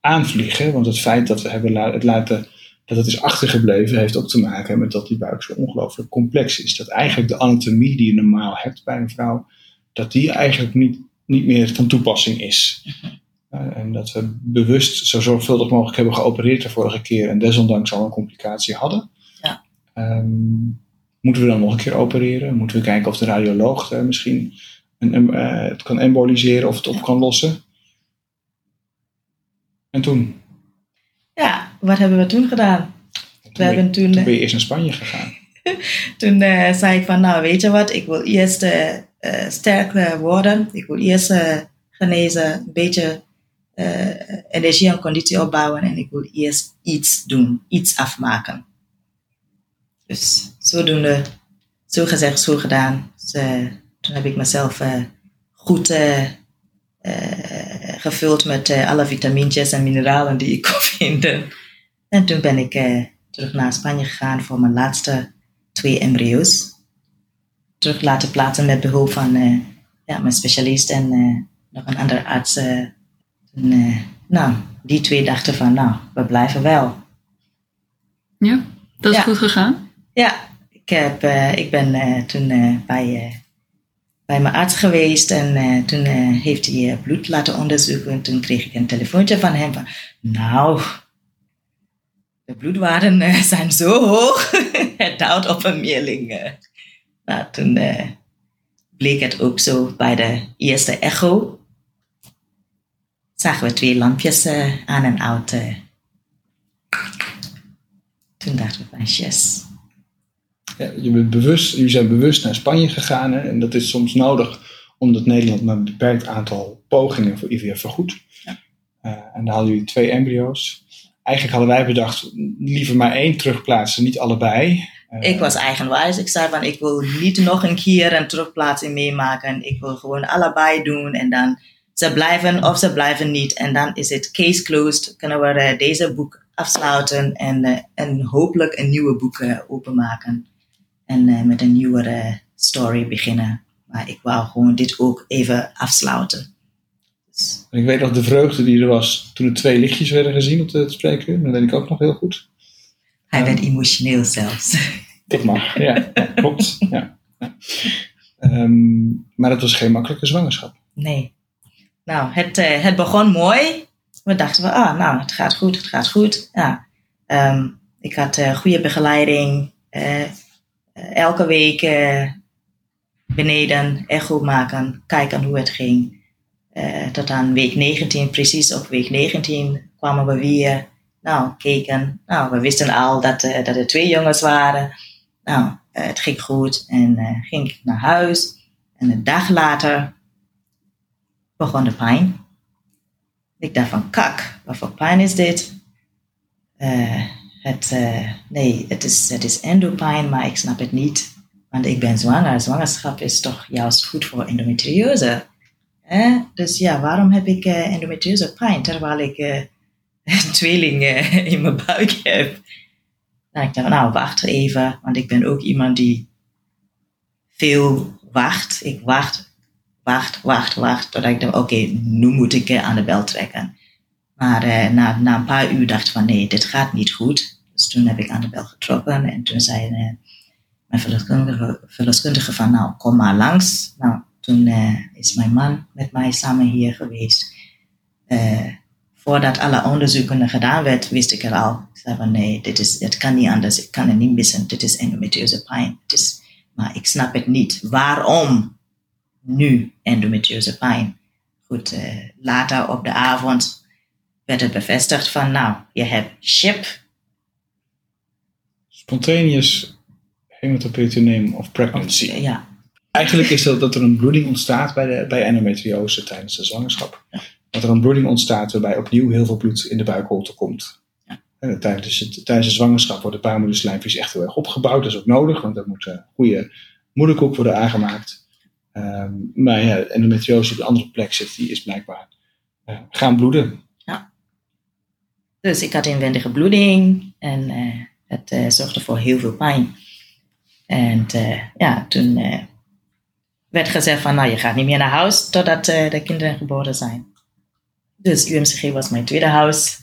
aanvliegen? Want het feit dat we hebben la- het laten, dat het is achtergebleven, heeft ook te maken met dat die buik zo ongelooflijk complex is. Dat eigenlijk de anatomie die je normaal hebt bij een vrouw, dat die eigenlijk niet, niet meer van toepassing is. Eh, en dat we bewust zo zorgvuldig mogelijk hebben geopereerd de vorige keer en desondanks al een complicatie hadden. Ja. Ehm, moeten we dan nog een keer opereren? Moeten we kijken of de radioloog eh, misschien een, eh, het kan emboliseren of het op kan lossen? En toen? ja, wat hebben we toen gedaan? Toen We hebben toen, toen eh, ben je eerst naar Spanje gegaan. [LAUGHS] toen eh, zei ik van, nou weet je wat, ik wil eerst eh, eh, sterk eh, worden. Ik wil eerst genezen, een beetje energie en conditie opbouwen. En ik wil eerst iets doen, iets afmaken. Dus zodoende, zo gezegd, zo gedaan. Dus, toen heb ik mezelf goed gevuld met alle vitamintjes en mineralen die ik kon vinden. En toen ben ik eh, terug naar Spanje gegaan voor mijn laatste twee embryo's. Terug laten plaatsen met behulp van eh, ja, mijn specialist en eh, nog een andere arts. nou, die twee dachten van, nou, we blijven wel. Ja, dat is Ja. goed gegaan. Ja, ik, heb, ik ben toen bij, bij mijn arts geweest en toen heeft hij bloed laten onderzoeken. En toen kreeg ik een telefoontje van hem van, nou, de bloedwaarden eh, zijn zo hoog. [LAUGHS] het daalt op een meerling. eh. Nou, toen eh, bleek het ook zo bij de eerste echo. Zagen we twee lampjes aan en uit. Toen dachten we van, yes. Ja, je bent bewust, jullie zijn bewust naar Spanje gegaan hè, en dat is soms nodig omdat Nederland maar een beperkt aantal pogingen voor IVF vergoedt. Eh, en dan hadden jullie twee embryo's. Eigenlijk hadden wij bedacht, liever maar één terugplaatsen, niet allebei. Eh, Ik was eigenwijs. Ik zei van, ik wil niet nog een keer een terugplaatsing meemaken. Ik wil gewoon allebei doen en dan ze blijven of ze blijven niet. En dan is het case closed. Kunnen we eh, deze boek afsluiten en, eh, en hopelijk een nieuwe boek openmaken. En met een nieuwe story beginnen. Maar ik wou gewoon dit ook even afsluiten. Ik weet nog de vreugde die er was toen er twee lichtjes werden gezien op het spreekuur. Dat weet ik ook nog heel goed. hij werd emotioneel zelfs. Dat mag, ja, klopt. Ja, ja. Ehm, maar het was geen makkelijke zwangerschap. Nee. Nou, het, eh, het begon mooi. We dachten van, ah, nou, het gaat goed, het gaat goed. Ja. Ehm, ik had eh, goede begeleiding. eh, elke week beneden echo maken, kijken hoe het ging. Eh, tot aan week 19, precies op week 19 kwamen we weer. Nou, keken. Nou, we wisten al dat, eh, dat er twee jongens waren. Nou, eh, het ging goed en ging ik naar huis. En een dag later begon de pijn. Ik dacht van, kak, wat voor pijn is dit? Het, nee, het is, het is endopijn, maar ik snap het niet. Want ik ben zwanger. Zwangerschap is toch juist goed voor endometriose. Dus ja, waarom heb ik eh, endometriose pijn terwijl ik eh, [LAUGHS] een eh, in mijn buik heb? Nou, ik dacht, nou, wacht even, want ik ben ook iemand die veel wacht. Ik wacht, wacht, wacht, wacht, totdat ik dacht, oké, nu moet ik aan de bel trekken. Maar na, na een paar uur dacht ik van, nee, dit gaat niet goed. Dus toen heb ik aan de bel getrokken en toen zei mijn verloskundige, verloskundige van, nou, kom maar langs. Nou, toen eh, is mijn man met mij samen hier geweest. Eh, voordat alle onderzoeken gedaan werd, wist ik er al. Ik zei van, nee, dit is, het kan niet anders. Ik kan het niet missen. Dit is endometriose pijn. Het is, maar ik snap het niet. Waarom nu endometriose pijn? Goed, eh, later op de avond werd het bevestigd van, nou, je hebt SHIP. Spontaneous hematoperitoneum of pregnancy. Ja, Eigenlijk is dat dat er een bloeding ontstaat bij, de, bij endometriose tijdens de zwangerschap. Dat er een bloeding ontstaat waarbij opnieuw heel veel bloed in de buikholte komt. Ja. En tijdens, het, tijdens de zwangerschap wordt de baarmoederslijmvlies echt heel erg opgebouwd. Dat is ook nodig, want er moet een goede moederkoek worden aangemaakt. Ehm, maar ja, endometriose die op een andere plek zit, die is blijkbaar eh, gaan bloeden. Dus ik had inwendige bloeding en eh, het eh, zorgde voor heel veel pijn. En eh, ja, toen eh, werd gezegd van, nou, je gaat niet meer naar huis totdat eh, de kinderen geboren zijn. Dus UMCG was mijn tweede huis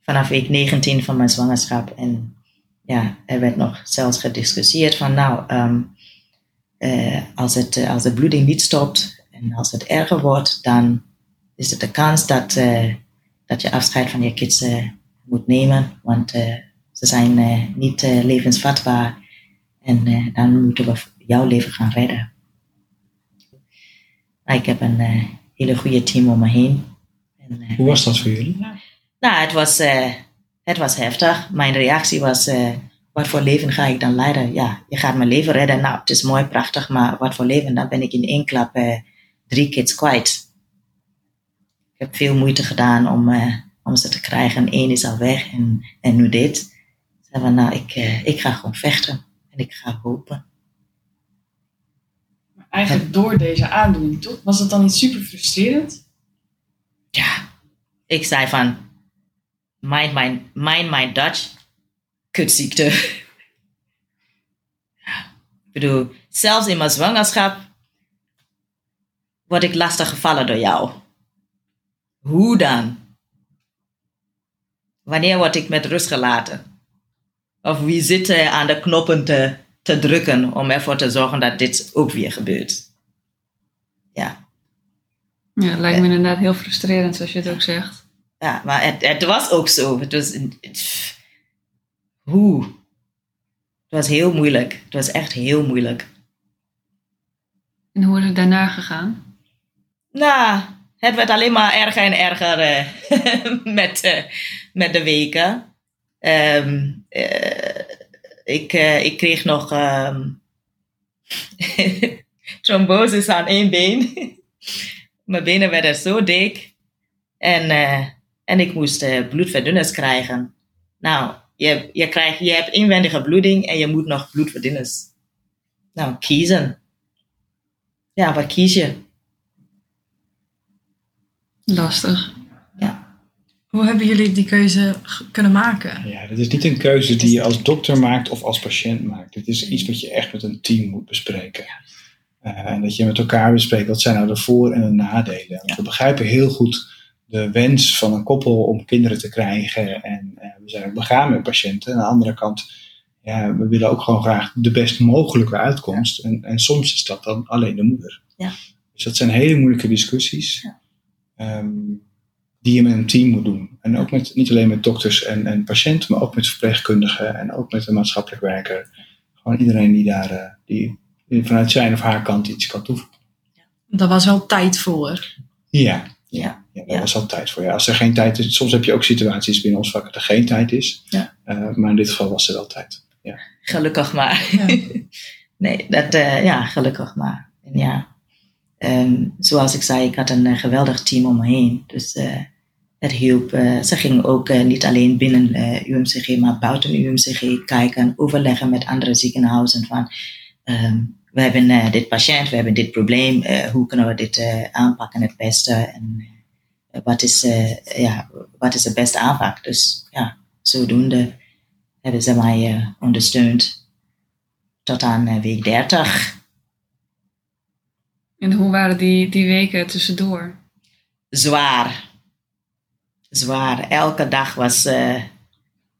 vanaf week 19 van mijn zwangerschap. En ja, er werd nog zelfs gediscussieerd van, nou, ehm, eh, als, het, eh, als de bloeding niet stopt en als het erger wordt, dan is het de kans dat... dat je afscheid van je kids moet nemen, want ze zijn niet levensvatbaar en dan moeten we jouw leven gaan redden. Ik heb een eh, hele goede team om me heen. En, eh, Hoe was dat voor jullie? nou, het was, eh, het was heftig. Mijn reactie was, wat voor leven ga ik dan leiden? Ja, je gaat mijn leven redden. Nou, het is mooi, prachtig, maar wat voor leven? Dan ben ik in één klap drie kids kwijt. Ik heb veel moeite gedaan om, om ze te krijgen. Eén is al weg en, en nu dit. Ik zei van, nou, ik, eh, ik ga gewoon vechten. En ik ga hopen. Eigenlijk door deze aandoening, toch? Was het dan niet super frustrerend? Ja, ik zei van, mind my, mind my Dutch, kutziekte. [LAUGHS] Ik bedoel, zelfs in mijn zwangerschap word ik lastig gevallen door jou. Hoe dan? Wanneer word ik met rust gelaten? Of wie zit eh, aan de knoppen te, te drukken om ervoor te zorgen dat dit ook weer gebeurt. Ja, Ja, het lijkt me inderdaad heel frustrerend zoals je het ook zegt. ja maar het, het was ook zo. Het was, het, hoe? Het was heel moeilijk. Het was echt heel moeilijk. En hoe is het daarna gegaan? Nou, het werd alleen maar erger en erger eh, [LAUGHS] met, eh, met de weken. Ehm, eh, ik, eh, ik kreeg nog [LAUGHS] tromboses aan één been. [LAUGHS] Mijn benen werden zo dik. En, eh, en ik moest eh, bloedverdunners krijgen. Nou, je, je, krijgt, je hebt inwendige bloeding en je moet nog bloedverdunners. Nou, kiezen. Ja, wat kies je? Lastig. Hoe hebben jullie die keuze kunnen maken? Ja, dit is niet een keuze die je als dokter maakt of als patiënt maakt. Dit is iets wat je echt met een team moet bespreken. Eh, en dat je met elkaar bespreekt, wat zijn nou de voor- en de nadelen. Want we begrijpen heel goed de wens van een koppel om kinderen te krijgen. En eh, we zijn ook begaan met patiënten. Aan de andere kant, ja, we willen ook gewoon graag de best mogelijke uitkomst. En, en soms is dat dan alleen de moeder. Ja. Dus dat zijn hele moeilijke discussies. Ja. ehm, die je met een team moet doen. En ook met, niet alleen met dokters en, en patiënten, maar ook met verpleegkundigen en ook met een maatschappelijk werker. Gewoon iedereen die daar eh, die, die vanuit zijn of haar kant iets kan toevoegen. Daar was wel tijd voor. Ja, Ja. ja daar Ja. was al tijd voor. Ja, als er geen tijd is, soms heb je ook situaties binnen ons vak dat er geen tijd is. Ja. Eh, maar in dit geval was er wel tijd. Gelukkig maar. Ja. [LAUGHS] nee, dat, eh, ja, gelukkig maar. En ja, ehm, zoals ik zei, ik had een eh, geweldig team om me heen. Dus eh, het hielp. eh, ze gingen ook niet alleen binnen UMCG, maar buiten UMCG kijken, overleggen met andere ziekenhuizen van... ehm, we hebben dit patiënt, we hebben dit probleem, hoe kunnen we dit aanpakken het beste? En wat, is, ja, wat is de beste aanpak? Dus ja, zodoende hebben ze mij ondersteund tot aan week 30. En hoe waren die, die weken tussendoor? Zwaar. Zwaar. Elke dag was, eh,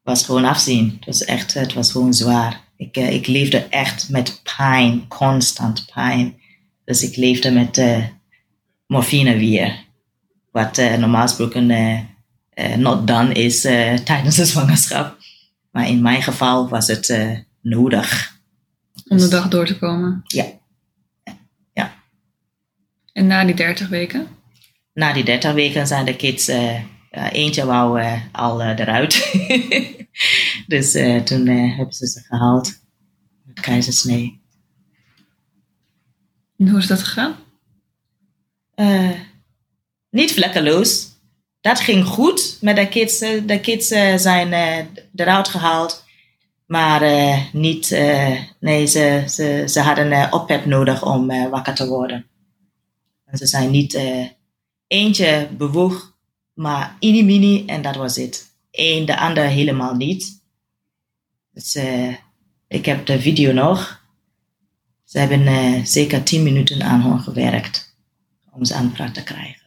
was gewoon afzien. Het was echt, het was gewoon zwaar. Ik, eh, ik leefde echt met pijn, constant pijn. Dus ik leefde met eh, morfine weer. Wat normaal gesproken not done is [LAUGHS] tijdens de zwangerschap. Maar in mijn geval was het nodig. Om de dag door te komen? Ja. En na die 30 weken? na die 30 weken zijn de kids, eh, eentje wou eh, al eh, eruit. [LAUGHS] dus toen hebben ze ze gehaald. Met keizersnee. En hoe is dat gegaan? Niet vlekkeloos. Dat ging goed met de kids. De kids zijn eruit gehaald. Maar niet, nee, ze, ze, ze hadden eh, ophef nodig om wakker te worden. En ze zijn niet, eh, eentje bewoog, maar ini mini en dat was het. Eén, de ander helemaal niet. Dus eh, ik heb de video nog. Ze hebben eh, zeker 10 minuten aan haar gewerkt om ze aan te krijgen.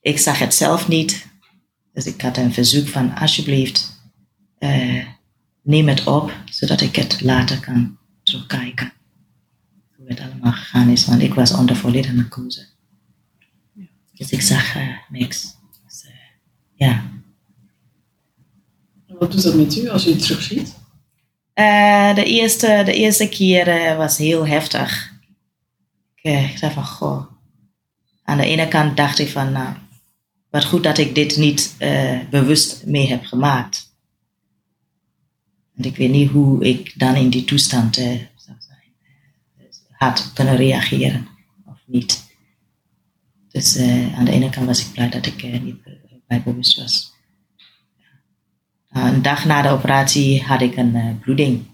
Ik zag het zelf niet, dus ik had een verzoek van alsjeblieft, neem het op, zodat ik het later kan terugkijken. Het allemaal gegaan is, want ik was onder volledige narcose. Dus ik zag eh, niks. Dus, eh, ja. Wat doet dat met u als u het terugziet? Eh, de, eerste, de eerste keer was heel heftig. Ik, dacht van, goh. Aan de ene kant dacht ik van, nou, wat goed dat ik dit niet bewust mee heb gemaakt. Want ik weet niet hoe ik dan in die toestand. Had kunnen reageren of niet. Dus eh, aan de ene kant was ik blij dat ik eh, niet be- bij bewust was. Nou, een dag na de operatie had ik een eh, bloeding.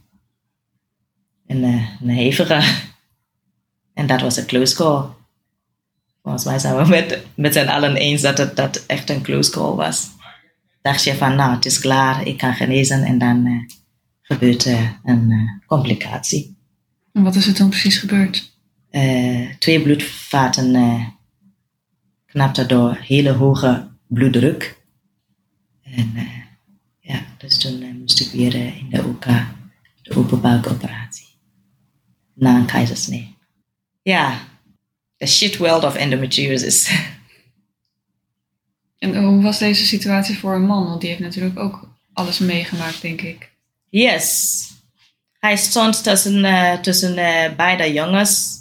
Een, een hevige. [LAUGHS] En dat was een close call. Volgens mij zijn we met, met z'n allen eens dat het dat echt een close call was. Dacht je van, nou, het is klaar, ik kan genezen. En dan gebeurt eh, een complicatie. En wat is er toen precies gebeurd? Eh, twee bloedvaten knapten door hele hoge bloeddruk. En eh, Ja, dus toen moest ik weer in de OK, de open buikoperatie. Na een keizersnee. Ja, the shit world of endometriosis. [LAUGHS] En hoe was deze situatie voor een man? Want die heeft natuurlijk ook alles meegemaakt, denk ik. Yes. Hij stond tussen, eh, tussen eh, beide jongens.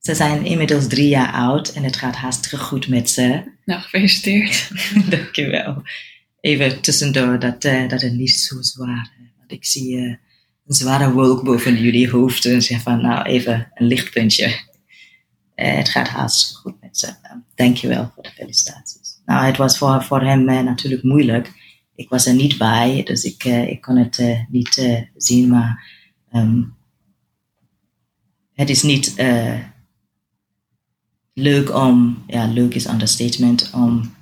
Ze zijn inmiddels drie jaar oud en het gaat hartstikke goed met ze. Nou, gefeliciteerd. [LAUGHS] Dankjewel. Even tussendoor dat, eh, dat het niet zo zwaar is. Want ik zie een zware wolk boven jullie hoofd en zeg van nou even een lichtpuntje. Het gaat hartstikke goed met ze. Dankjewel voor de felicitaties. Nou, het was voor, voor hem natuurlijk moeilijk. Ik was er niet bij, dus ik, eh, ik kon het eh, niet eh, zien, maar ehm, het is niet leuk om, ja, leuk is understatement, om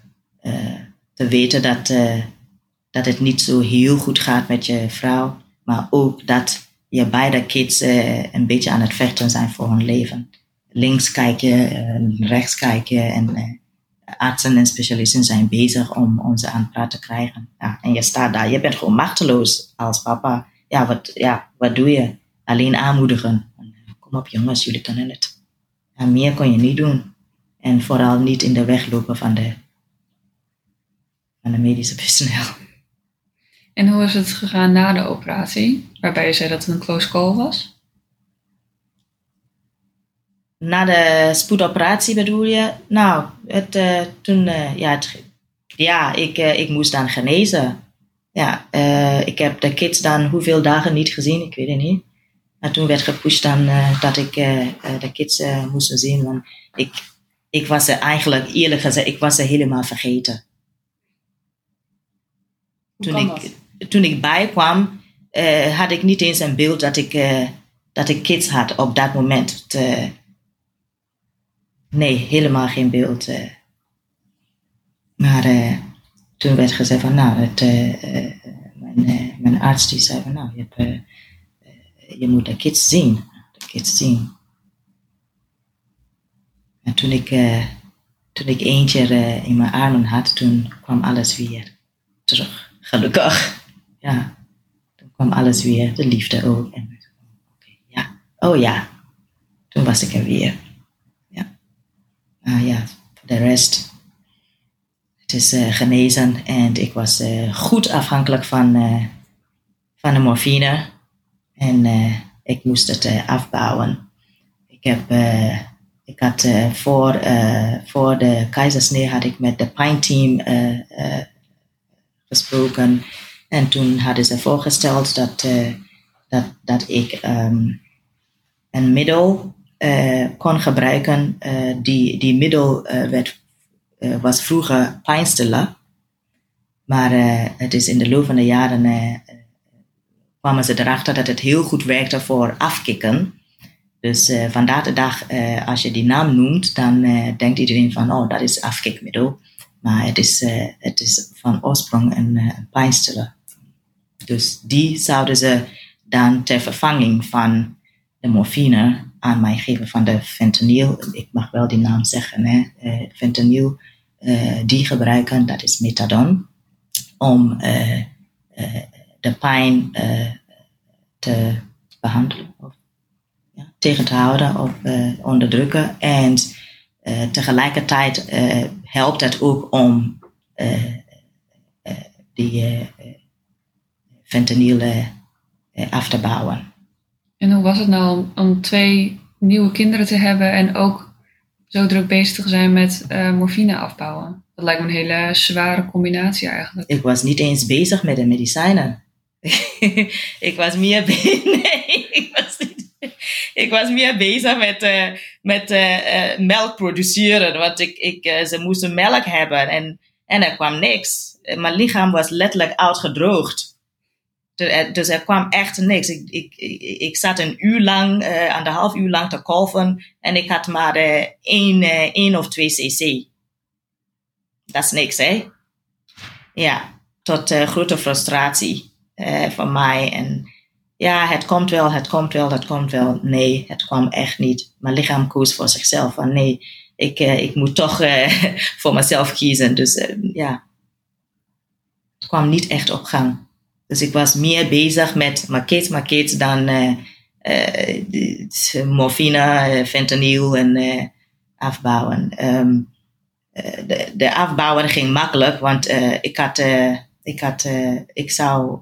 te weten dat, dat het niet zo heel goed gaat met je vrouw, maar ook dat je beide kids een beetje aan het vechten zijn voor hun leven. Links kijken, eh, rechts kijken en artsen en specialisten zijn bezig om ons aan het praten te krijgen. Ja, en je staat daar, je bent gewoon machteloos als papa. Ja, wat, ja, wat doe je? Alleen aanmoedigen. Kom op jongens, jullie kunnen het. Meer kon je niet doen. En vooral niet in de weg lopen van de, van de medische personeel. En hoe is het gegaan na de operatie? Waarbij je zei dat het een close call was. Na de spoedoperatie bedoel je? Nou, het, uh, toen, uh, ja, het, ja ik, uh, ik moest dan genezen. Ja, ik heb de kids dan hoeveel dagen niet gezien, ik weet het niet. Maar toen werd gepusht dan dat ik de kids moest zien. Want ik, ik was ze eigenlijk, eerlijk gezegd, ik was ze helemaal vergeten. Toen ik, toen ik bijkwam, had ik niet eens een beeld dat ik, dat ik kids had op dat moment. Te, Nee, helemaal geen beeld. Uh. Maar uh, toen werd gezegd van, nou, uh, mijn, mijn, arts die zei van, nou, je, je moet de kids zien. De kids zien. En toen ik, toen ik eentje in mijn armen had, toen kwam alles weer terug. Gelukkig. Ja, toen kwam alles weer, de liefde ook. En, okay, ja, oh ja, toen was ik er weer. Uh, ja, de rest. Het is uh, genezen en ik was uh, goed afhankelijk van, van de morfine. En ik moest het afbouwen. Ik, heb, ik had voor, voor de keizersnee had ik met de pijnteam gesproken. En toen hadden ze voorgesteld dat, dat, dat ik um, een middel kon gebruiken. Uh, die, die middel uh, werd, was vroeger pijnstiller. Maar het is in de loop van de jaren kwamen ze erachter dat het heel goed werkte voor afkicken. Dus vandaag de dag, als je die naam noemt, dan denkt iedereen van, oh, dat is afkikmiddel. Maar het is, het is van oorsprong een pijnstiller. Dus die zouden ze dan ter vervanging van de morfine aan mij geven van de fentanyl. Ik mag wel die naam zeggen. Hè. Uh, fentanyl, uh, die gebruiken, dat is methadon. Om uh, de pijn te behandelen. Of ja, tegen te houden of onderdrukken. En tegelijkertijd helpt het ook om die fentanyl af te bouwen. En hoe was het nou om, twee nieuwe kinderen te hebben en ook zo druk bezig te zijn met uh, morfine afbouwen? Dat lijkt me een hele zware combinatie eigenlijk. Ik was niet eens bezig met de medicijnen. [LAUGHS] ik was meer bezig. [LAUGHS] Nee, ik was, ik was meer bezig met, uh, met uh, melk produceren. Want ik, ik, ze moesten melk hebben en, en er kwam niks. Mijn lichaam was letterlijk uitgedroogd. Dus er kwam echt niks. Ik, ik, ik zat een uur lang, uh, anderhalf uur lang te kolven en ik had maar uh, één, uh, één of twee cc. Dat is niks, hè? Ja, tot grote frustratie van mij. En ja, het komt wel, het komt wel, het komt wel. Nee, het kwam echt niet. Mijn lichaam koos voor zichzelf van nee, ik, ik moet toch [LAUGHS] voor mezelf kiezen. Dus ja, kwam niet echt op gang. Dus ik was meer bezig met maquettes dan de- morfine, eh, fentanyl en afbouwen. Ehm, eh, de, de afbouwen ging makkelijk, want ik, had, ik, had, ik zou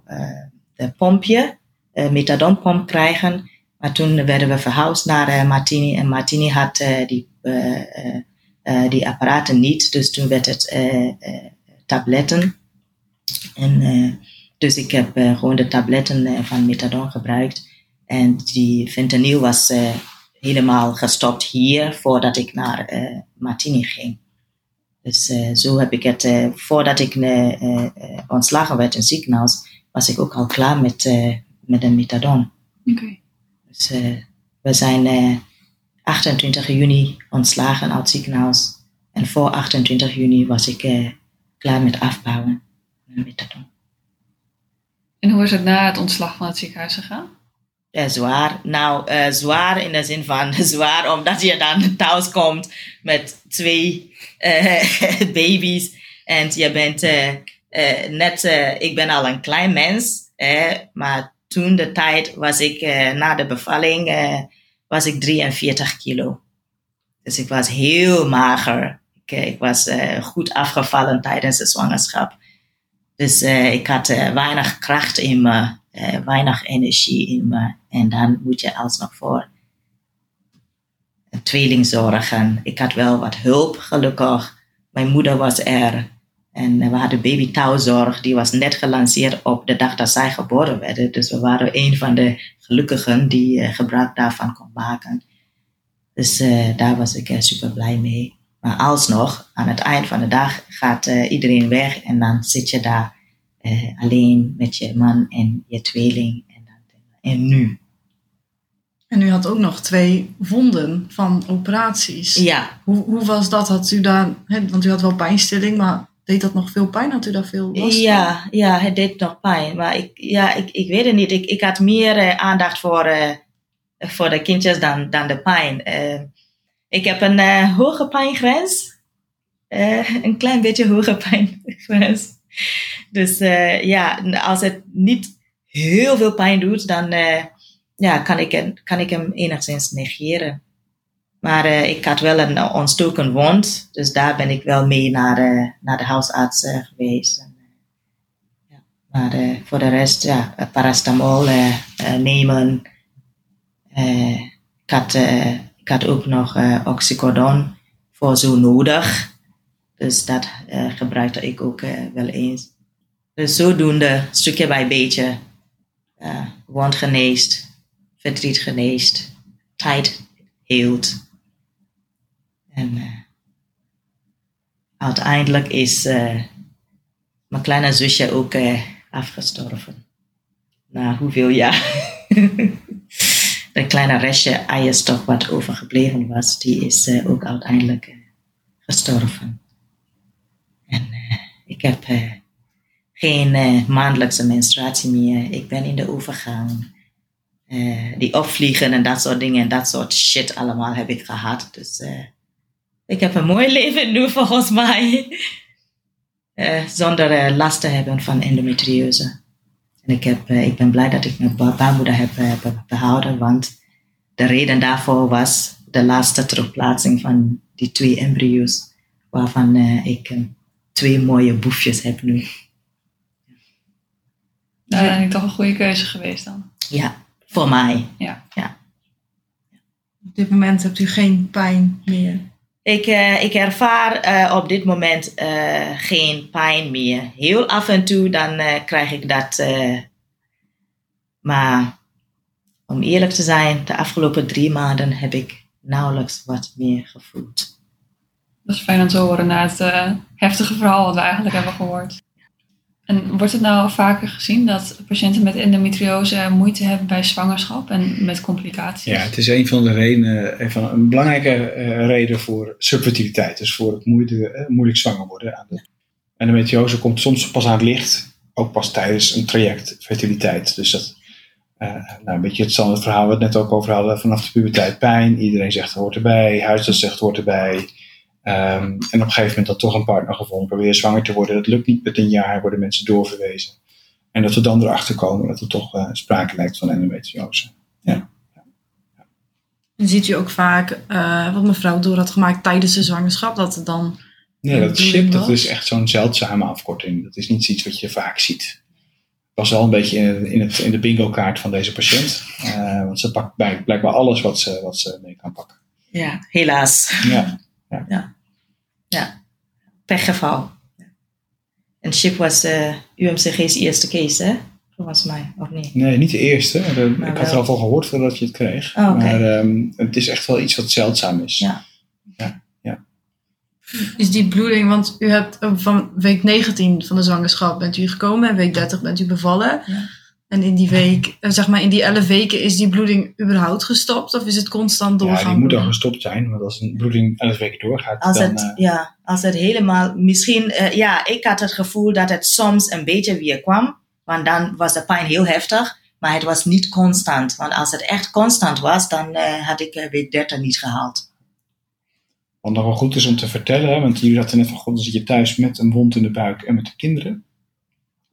de pompje, eh methadonpomp krijgen. Maar toen werden we verhuisd naar Martini en Martini had die, die apparaten niet. Dus toen werd het tabletten. En, dus ik heb eh, gewoon de tabletten eh, van methadon gebruikt. En die fentanyl was eh, helemaal gestopt hier voordat ik naar Martini ging. Dus zo heb ik het, voordat ik ontslagen werd in het ziekenhuis, was ik ook al klaar met, met de methadon. Oké. Dus we zijn eh, 28 juni ontslagen uit het ziekenhuis. En voor 28 juni was ik eh, klaar met afbouwen met methadon. En hoe is het na het ontslag van het ziekenhuis gegaan? Ja, zwaar. Nou, eh, zwaar in de zin van [LAUGHS] zwaar omdat je dan thuis komt met twee eh, [LAUGHS] baby's. En je bent eh, net, ik ben al een klein mens, maar toen de tijd was ik, na de bevalling, was ik 43 kilo. Dus ik was heel mager. Ik, ik was goed afgevallen tijdens de zwangerschap. Dus eh, ik had eh, weinig kracht in me, eh, weinig energie in me. En dan moet je alsnog voor een tweeling zorgen. Ik had wel wat hulp, gelukkig. Mijn moeder was er. En we hadden baby touwzorg. Die was net gelanceerd op de dag dat zij geboren werden. Dus we waren een van de gelukkigen die gebruik daarvan kon maken. Dus daar was ik super blij mee. Maar alsnog, aan het eind van de dag gaat eh, iedereen weg. En dan zit je daar eh, alleen met je man en je tweeling. En, dan, en nu? En u had ook nog twee wonden van operaties. Ja, Hoe, hoe was dat? Had u daar, hè, want u had wel pijnstilling, maar deed dat nog veel pijn? Had u daar veel last van? Ja, ja, het deed nog pijn. Maar ik, ja, ik, ik weet het niet. Ik, ik had meer eh, aandacht voor, voor de kindjes dan, dan de pijn. Ik heb een eh, hoge pijngrens. Eh, een klein beetje hoge [LAUGHS] pijngrens. Dus eh, ja, als het niet heel veel pijn doet, dan ja, kan, ik, kan ik hem enigszins negeren. Maar ik had wel een ontstoken wond, dus daar ben ik wel mee naar, eh, naar de huisarts geweest. Ja. Maar voor de rest, ja, paracetamol nemen. Ik, had, ik had ook nog eh, oxycodon voor zo nodig. Dus dat eh, gebruikte ik ook eh, wel eens. Dus zodoende, stukje bij beetje, wond geneest, verdriet geneest, tijd heelt. En uiteindelijk is mijn kleine zusje ook afgestorven. Na hoeveel jaar? [LAUGHS] De kleine restje eierstok wat overgebleven was, die is eh, ook uiteindelijk eh, gestorven. En eh, ik heb geen maandelijkse menstruatie meer. Ik ben in de overgang. Die opvliegen en dat soort dingen en dat soort shit allemaal heb ik gehad. Dus ik heb een mooi leven nu [LAUGHS] volgens mij. Zonder last te hebben van endometriose. En ik, heb, eh, ik ben blij dat ik mijn ba- baarmoeder heb eh, be- behouden, want de reden daarvoor was de laatste terugplaatsing van die twee embryo's, waarvan eh, ik eh, twee mooie boefjes heb nu. Dat is eigenlijk toch een goede keuze geweest dan. Ja, voor mij. Op dit moment hebt u geen pijn meer. Ik, eh, ik ervaar eh, op dit moment eh, geen pijn meer. Heel af en toe dan krijg ik dat. maar om eerlijk te zijn, de afgelopen drie maanden heb ik nauwelijks wat meer gevoeld. Dat is fijn om te horen na het heftige verhaal wat we eigenlijk hebben gehoord. En wordt het nou vaker gezien dat patiënten met endometriose moeite hebben bij zwangerschap en met complicaties? Ja, het is een van de redenen, een, van, een belangrijke eh, reden voor subfertiliteit. Dus voor het eh, moeilijk zwanger worden. Aan de endometriose komt soms pas aan het licht, ook pas tijdens een traject fertiliteit. Dus dat, eh, nou, een beetje hetzelfde verhaal we het net ook over hadden vanaf de puberteit. Pijn, iedereen zegt hoort erbij, huisarts zegt hoort erbij. Ehm, en op een gegeven moment dan toch een partner gevonden, probeer zwanger te worden. Dat lukt niet met een jaar, worden mensen doorverwezen. En dat we dan erachter komen dat er toch eh, sprake lijkt van endometriose. Dan ziet u ook vaak eh, wat mevrouw door had gemaakt tijdens de zwangerschap. Dat het dan Nee, dat SHIP, dat is echt zo'n zeldzame afkorting. Dat is niet iets wat je vaak ziet. was wel een beetje in, in, het, in de bingo kaart van deze patiënt. Eh, want ze pakt bij- blijkbaar alles wat ze, wat ze mee kan pakken. Ja, helaas. Ja. Pechgeval. En SHIP was de UMCG's eerste case, hè? Volgens mij, of niet? Nee, niet de eerste. De- Maar ik had er al van gehoord voordat je het kreeg. Oh. Maar ehm, het is echt wel iets wat zeldzaam is. Ja. is die bloeding, want u hebt eh, van week 19 van de zwangerschap bent u gekomen en week 30 bent u bevallen. Ja. En in die week, eh, zeg maar in die 11 weken, is die bloeding überhaupt gestopt of is het constant Ja, doorgaan? die moet dan gestopt zijn. Want als een bloeding 11 weken doorgaat, Als dan... het, eh, ja, als het helemaal, misschien, eh, ja, ik had het gevoel dat het soms een beetje weer kwam. Want dan was de pijn heel heftig, maar het was niet constant. Want als het echt constant was, dan eh, had ik week 30 niet gehaald. Wat nog wel goed is om te vertellen, hè, want jullie hadden net van, god, dan zit je thuis met een wond in de buik en met de kinderen.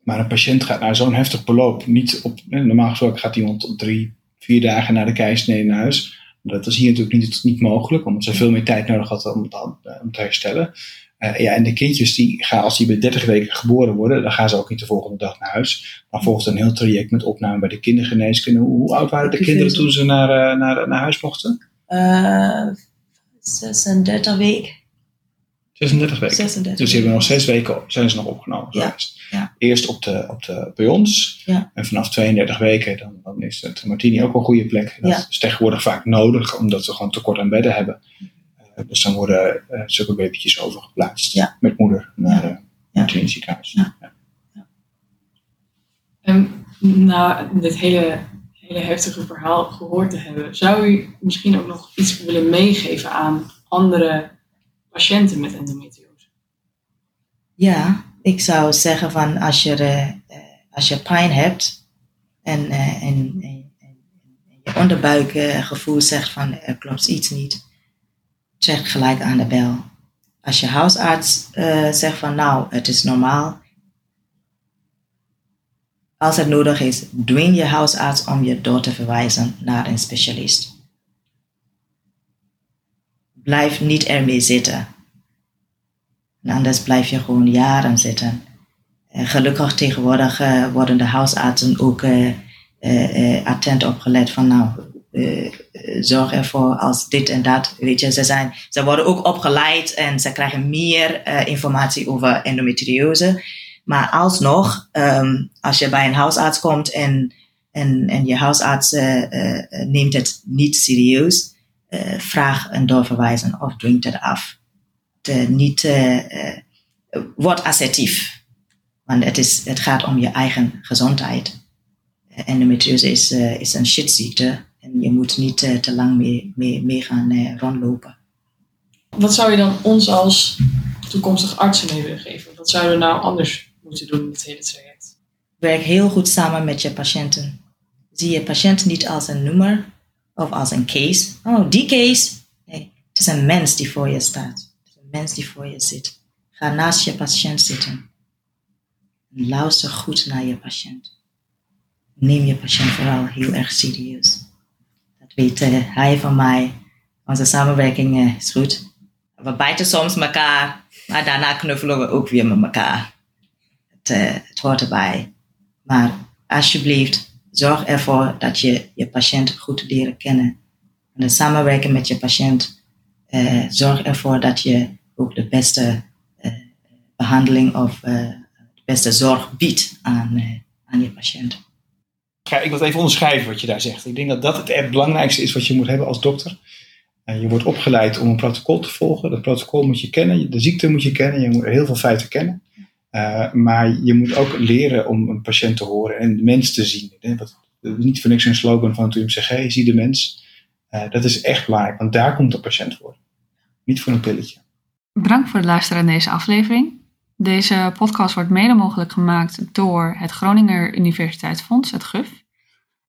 Maar een patiënt gaat naar zo'n heftig beloop niet op, normaal gesproken gaat iemand op drie, vier dagen na de keizersnede naar huis. Dat is hier natuurlijk niet, niet mogelijk, omdat ze veel meer tijd nodig hadden om, het- om te herstellen. Eh, ja, en de kindjes, die gaan, als die bij 30 weken geboren worden, dan gaan ze ook niet de volgende dag naar huis. Dan volgt een heel traject met opname bij de kindergeneeskunde. Hoe, hoe oud waren de kinderen toen ze naar, eh, naar, naar huis mochten? Eh 36 weken. 36 weken. 36 Dus die hebben nog zes weken zijn ze nog opgenomen Ja, ja. Eerst op de, op de, bij ons. Ja. En vanaf 32 weken dan, dan is het Martini ook een goede plek. Dat Ja. is tegenwoordig vaak nodig, omdat we gewoon tekort aan bedden hebben. Eh, dus dan worden eh zulke babytjes overgeplaatst Ja. met moeder naar Ja. het Martini ziekenhuis. Ja. En na dit hele, hele heftige verhaal gehoord te hebben, zou u misschien ook nog iets willen meegeven aan andere patiënten met endometriose? Ja, ik zou zeggen van als je, eh, als je pijn hebt en, eh, en, en, en, je onderbuikgevoel zegt van er klopt iets niet, check gelijk aan de bel. Als je huisarts eh, zegt van nou, het is normaal. Als het nodig is, dwing je huisarts om je door te verwijzen naar een specialist. Blijf niet ermee zitten. En anders blijf je gewoon jaren zitten. Eh, gelukkig tegenwoordig eh, worden de huisartsen ook eh, attent opgelet van nou, zorg ervoor als dit en dat. Weet je, ze, zijn, ze worden ook opgeleid en ze krijgen meer informatie over endometriose. Maar alsnog, ehm, als je bij een huisarts komt en, en, en je huisarts neemt het niet serieus, vraag een doorverwijzing of dwingt het af niet, eh, eh, word assertief. Want het, is, het gaat om je eigen gezondheid. Eh, Endometriose is, eh, is een shitziekte. En je moet niet eh, te lang mee, mee, mee gaan eh, rondlopen. Wat zou je dan ons als toekomstig artsen mee willen geven? Wat zouden we nou anders moeten doen in het hele traject? Werk heel goed samen met je patiënten. Zie je patiënt niet als een nummer of als een case. Oh, die case. Nee, het is een mens die voor je staat. Mens die voor je zit. Ga naast je patiënt zitten. En luister goed naar je patiënt. Neem je patiënt vooral heel erg serieus. Dat weet eh, hij van mij. Onze samenwerking eh, is goed. We bijten soms elkaar, maar daarna knuffelen we ook weer met elkaar. Het, eh, hoort erbij. Maar alsjeblieft, zorg ervoor dat je je patiënt goed leren kennen. En de samenwerking met je patiënt, zorg ervoor dat je ook de beste eh, behandeling of eh, de beste zorg biedt aan, eh, aan je patiënt. Ik wil even onderschrijven wat je daar zegt. Ik denk dat dat het belangrijkste is wat je moet hebben als dokter. Je wordt opgeleid om een protocol te volgen. Dat protocol moet je kennen, de ziekte moet je kennen, je moet heel veel feiten kennen. Maar je moet ook leren om een patiënt te horen en de mens te zien. Niet voor niks een slogan van het UMCG, zie de mens. Dat is echt belangrijk, want daar komt de patiënt voor. Niet voor een pilletje. Bedankt voor het luisteren naar deze aflevering. Deze podcast wordt mede mogelijk gemaakt door het Groninger Universiteitsfonds, het GUF.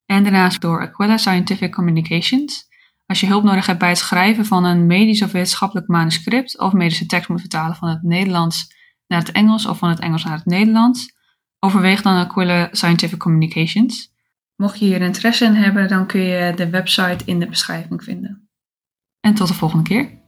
En daarnaast door Aquila Scientific Communications. Als je hulp nodig hebt bij het schrijven van een medisch of wetenschappelijk manuscript of medische tekst moet vertalen van het Nederlands naar het Engels of van het Engels naar het Nederlands, overweeg dan Aquila Scientific Communications. Mocht je hier interesse in hebben, dan kun je de website in de beschrijving vinden. En tot de volgende keer.